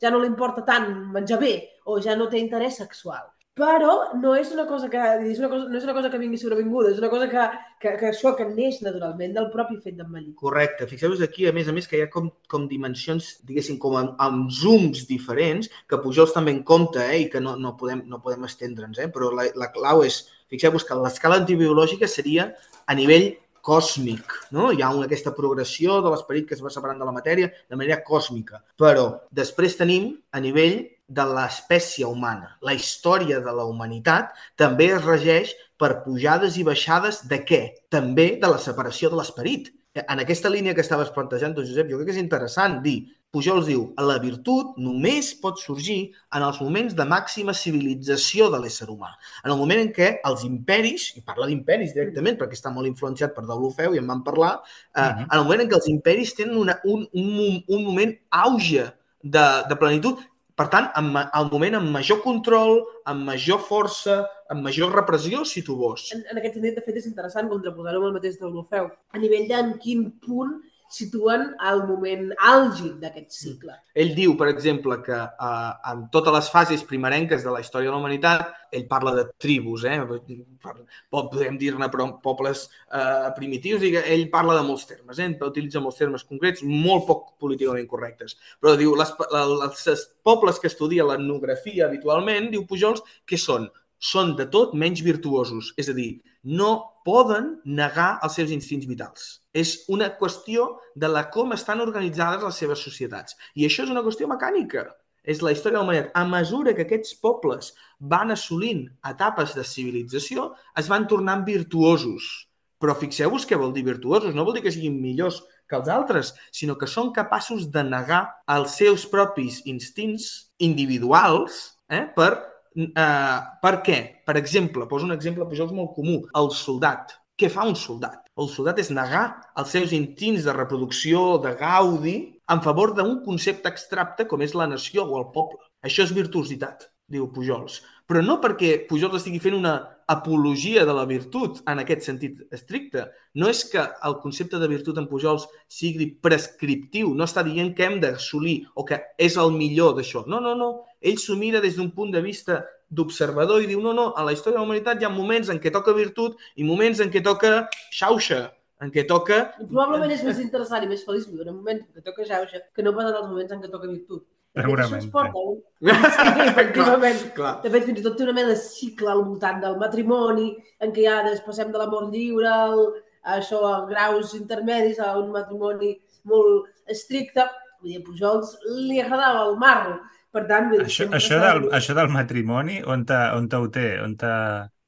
ja no li importa tant menjar bé, o ja no té interès sexual. Però no és una cosa que, és una cosa, no és una cosa que vingui sobrevinguda, és una cosa que, que, que això que neix naturalment del propi fet d'envellir. Correcte. Fixeu-vos aquí, a més a més, que hi ha com, com dimensions, diguéssim, com amb, amb zooms diferents, que Pujols també en compte, eh, i que no, no podem, no podem estendre'ns, eh, però la, la clau és, fixeu-vos que l'escala antibiològica seria a nivell còsmic, no? Hi ha una, aquesta progressió de l'esperit que es va separant de la matèria de manera còsmica. Però després tenim a nivell de l'espècie humana. La història de la humanitat també es regeix per pujades i baixades de què? També de la separació de l'esperit. En aquesta línia que estaves plantejant, tu, Josep, jo crec que és interessant dir, Pujols diu, la virtut només pot sorgir en els moments de màxima civilització de l'ésser humà. En el moment en què els imperis, i parla d'imperis directament perquè està molt influenciat per Deulofeu i en vam parlar, eh, uh -huh. en el moment en què els imperis tenen una, un, un, un moment auge de, de plenitud, per tant, en, el moment amb major control, amb major força, amb major repressió, si tu vols. En, en aquest sentit, de fet, és interessant contraposar-ho amb el mateix d'Olofeu. A nivell d'en quin punt situen el moment àlgid d'aquest cicle. Ell diu, per exemple, que eh, en totes les fases primerenques de la història de la humanitat, ell parla de tribus, eh? podem dir-ne pobles eh, primitius, i ell parla de molts termes, eh? utilitza molts termes concrets, molt poc políticament correctes. Però diu, les, les, els pobles que estudia l'etnografia habitualment, diu Pujols, que són? Són de tot menys virtuosos, és a dir, no poden negar els seus instints vitals. És una qüestió de la com estan organitzades les seves societats. I això és una qüestió mecànica. És la història de la. A mesura que aquests pobles van assolint etapes de civilització, es van tornant virtuosos. Però fixeu-vos què vol dir virtuosos. No vol dir que siguin millors que els altres, sinó que són capaços de negar els seus propis instints individuals eh, per Uh, per què? Per exemple, poso un exemple Pujols molt comú. El soldat. Què fa un soldat? El soldat és negar els seus instints de reproducció, de gaudi, en favor d'un concepte abstracte com és la nació o el poble. Això és virtuositat, diu Pujols. Però no perquè Pujols estigui fent una apologia de la virtut en aquest sentit estricte. No és que el concepte de virtut en Pujols sigui prescriptiu, no està dient que hem d'assolir o que és el millor d'això. No, no, no. Ell s'ho mira des d'un punt de vista d'observador i diu, no, no, a la història de la humanitat hi ha moments en què toca virtut i moments en què toca xauxa, en què toca... I probablement és més interessant i més feliç viure en moments en què toca xauxa que no pas en els moments en què toca virtut. Segurament. Un... Sí, [laughs] efectivament. Clar, clar. De fet, fins i tot té una mena de cicle al voltant del matrimoni, en què ja passem de l'amor lliure al, a això, a graus intermedis, a un matrimoni molt estricte. Vull dir, a Pujols li agradava el marro. Per tant, vull dir, Això, això, del, això del matrimoni, on, te, on te ho té? On te...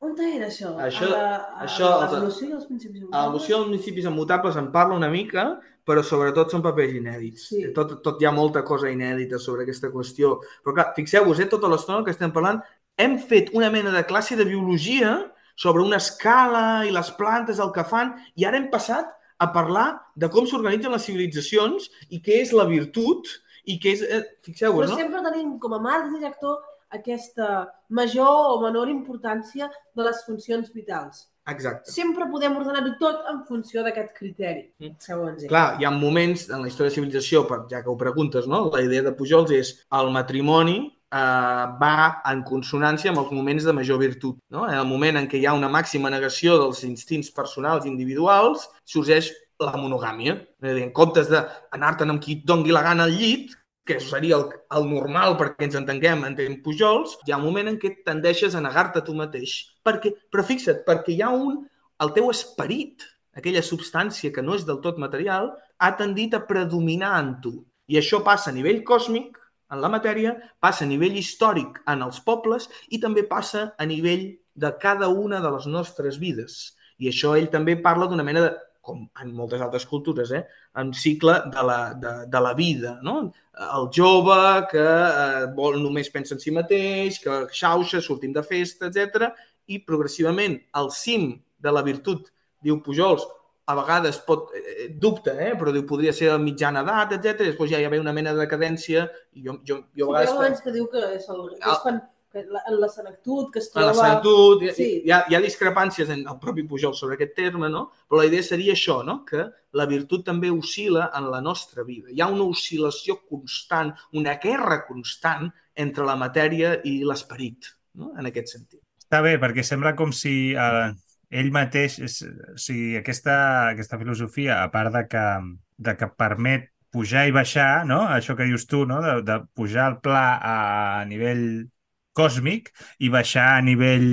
On era això? Això- a a això- l'evolució i els principis A l'emoció dels municipis immutables en parla una mica, però sobretot són papers inèdits. Sí. Tot, tot hi ha molta cosa inèdita sobre aquesta qüestió. Però clar, fixeu-vos, eh, tota l'estona que estem parlant, hem fet una mena de classe de biologia sobre una escala i les plantes, el que fan, i ara hem passat a parlar de com s'organitzen les civilitzacions i què és la virtut i què és... Eh, Fixeu-vos, Però no? sempre tenim com a marc director aquesta major o menor importància de les funcions vitals. Exacte. Sempre podem ordenar-ho tot en funció d'aquest criteri, Mm. segons ell. Clar, hi ha moments en la història de civilització, per- ja que ho preguntes, no? la idea de Pujols és el matrimoni eh, va en consonància amb els moments de major virtut. No? En el moment en què hi ha una màxima negació dels instints personals individuals, sorgeix la monogàmia. És a dir, en comptes d'anar-te'n amb qui et dongui la gana al llit, que seria el, el normal perquè ens entenguem, entén Pujols, hi ha un moment en què tendeixes a negar-te tu mateix. Perquè, però fixa't, perquè hi ha un... El teu esperit, aquella substància que no és del tot material, ha tendit a predominar en tu. I això passa a nivell còsmic, en la matèria, passa a nivell històric en els pobles i també passa a nivell de cada una de les nostres vides. I això ell també parla d'una mena de, com en moltes altres cultures, eh? en cicle de la, de, de la vida. No? El jove que eh, vol, només pensa en si mateix, que xauxa, sortim de festa, etc. I progressivament el cim de la virtut, diu Pujols, a vegades pot, eh, dubta, eh? però diu, podria ser a mitjana edat, etc. Després ja hi ha una mena de decadència i jo, jo, jo a Sí, hi ha vegades... que diu que és, el, que és quan la, en la senectut, que es a troba... la senectut, hi, Sí. hi, ha, hi ha discrepàncies en el propi Pujol sobre aquest terme, no? però la idea seria això, no? que la virtut també oscil·la en la nostra vida. Hi ha una oscil·lació constant, una guerra constant entre la matèria i l'esperit, no? en aquest sentit. Està bé, perquè sembla com si eh, ell mateix, és, o sigui, aquesta, aquesta filosofia, a part de que, de que permet pujar i baixar, no? això que dius tu, no? de, de pujar al pla a nivell còsmic i baixar a nivell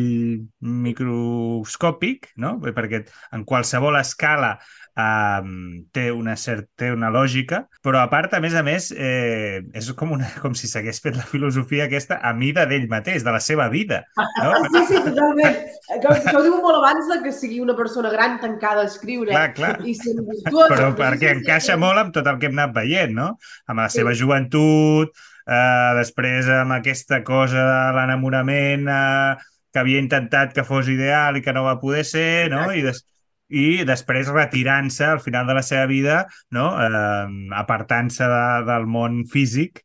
microscòpic, no? perquè en qualsevol escala um, té, una cert, té una lògica, però a part, a més a més, eh, és com, una, com si s'hagués fet la filosofia aquesta a mida d'ell mateix, de la seva vida. No? [laughs] Sí, sí, totalment. Això ho diu molt abans de que sigui una persona gran tancada a escriure Clar, clar. i sent virtuosa. Però Sí, perquè sí, encaixa sí. molt amb tot el que hem anat veient, no? Amb la Sí. seva joventut, eh, després amb aquesta cosa de l'enamorament eh, que havia intentat que fos ideal i que no va poder ser, no? I, des, i després retirant-se al final de la seva vida, no? eh, apartant-se de, del món físic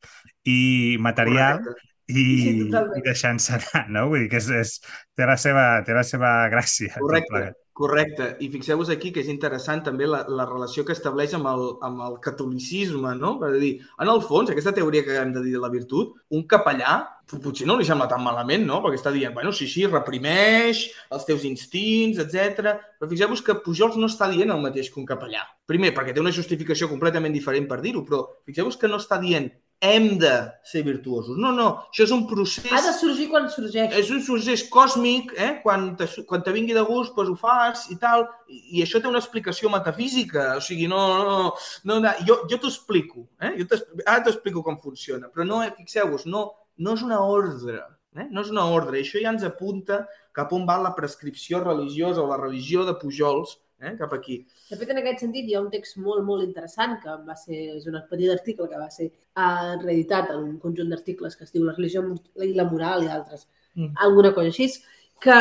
i material Correcte. i, Sí, totalment. i deixant-se anar, no? Vull dir que és, és, té, la seva, té la seva gràcia. Correcte. Correcte. I fixeu-vos aquí que és interessant també la, la relació que estableix amb el, amb el catolicisme, no? Per dir, en el fons, aquesta teoria que hem de dir de la virtut, un capellà potser no li sembla tan malament, no? Perquè està dient, bueno, sí, sí, reprimeix els teus instints, etc. Però fixeu-vos que Pujols no està dient el mateix que un capellà. Primer, perquè té una justificació completament diferent per dir-ho, però fixeu-vos que no està dient hem de ser virtuosos. No, no, això és un procés... Ha de sorgir quan sorgeix. És un procés còsmic, eh? quan, te, quan te vingui de gust, doncs ho fas i tal, i, i això té una explicació metafísica, o sigui, no, no, no, no jo, jo t'ho explico, eh? jo ara t'explico com funciona, però no, eh, fixeu-vos, no, no és una ordre, eh? no és una ordre, i això ja ens apunta cap on va la prescripció religiosa o la religió de Pujols, eh? cap aquí. De fet, en aquest sentit, hi ha un text molt, molt interessant que va ser, és un petit article que va ser uh, reeditat en un conjunt d'articles que es diu La religió i la moral i d'altres, Mm. alguna cosa així, que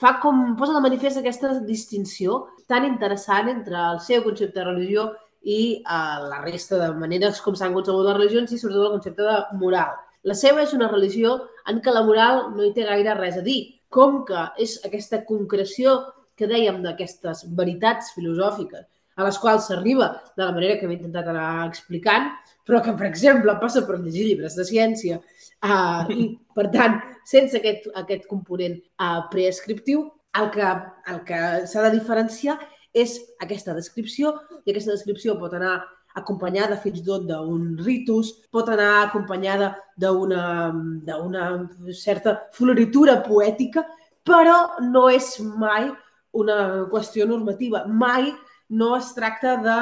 fa com posa de manifest aquesta distinció tan interessant entre el seu concepte de religió i uh, la resta de maneres com s'han concebut les religions i sobretot el concepte de moral. La seva és una religió en què la moral no hi té gaire res a dir, com que és aquesta concreció que dèiem d'aquestes veritats filosòfiques a les quals s'arriba de la manera que m'he intentat anar explicant, però que, per exemple, passa per llegir llibres de ciència uh, i, per tant, sense aquest, aquest component uh, preescriptiu, el que, el que s'ha de diferenciar és aquesta descripció i aquesta descripció pot anar acompanyada fins i tot d'un ritus, pot anar acompanyada d'una certa floritura poètica, però no és mai una qüestió normativa. Mai no es tracta de,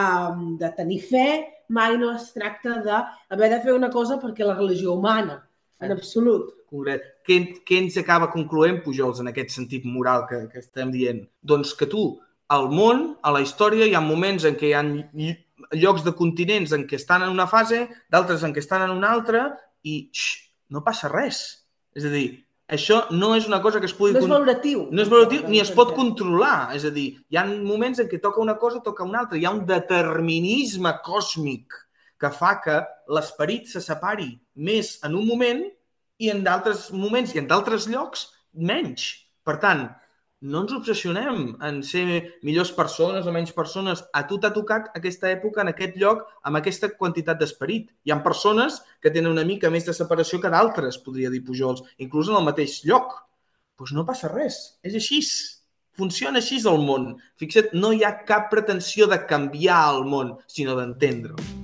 um, de tenir fe, mai no es tracta d'haver de fer una cosa perquè la religió humana, en absolut. Concret. Què, què ens acaba concloent, Pujols, en aquest sentit moral que, que estem dient? Doncs que tu, al món, a la història, hi ha moments en què hi ha llocs de continents en què estan en una fase, d'altres en què estan en una altra, i xx, no passa res. És a dir, això no és una cosa que es pugui... No és valoratiu. No és valoratiu ni es pot controlar. És a dir, hi ha moments en què toca una cosa, toca una altra. Hi ha un determinisme còsmic que fa que l'esperit se separi més en un moment i en d'altres moments i en d'altres llocs menys. Per tant, no ens obsessionem en ser millors persones o menys persones. A tu t'ha tocat aquesta època, en aquest lloc, amb aquesta quantitat d'esperit. Hi ha persones que tenen una mica més de separació que d'altres, podria dir Pujols, inclús en el mateix lloc. Doncs pues no passa res, és així. Funciona així el món. Fixa't, no hi ha cap pretensió de canviar el món, sinó d'entendre'l.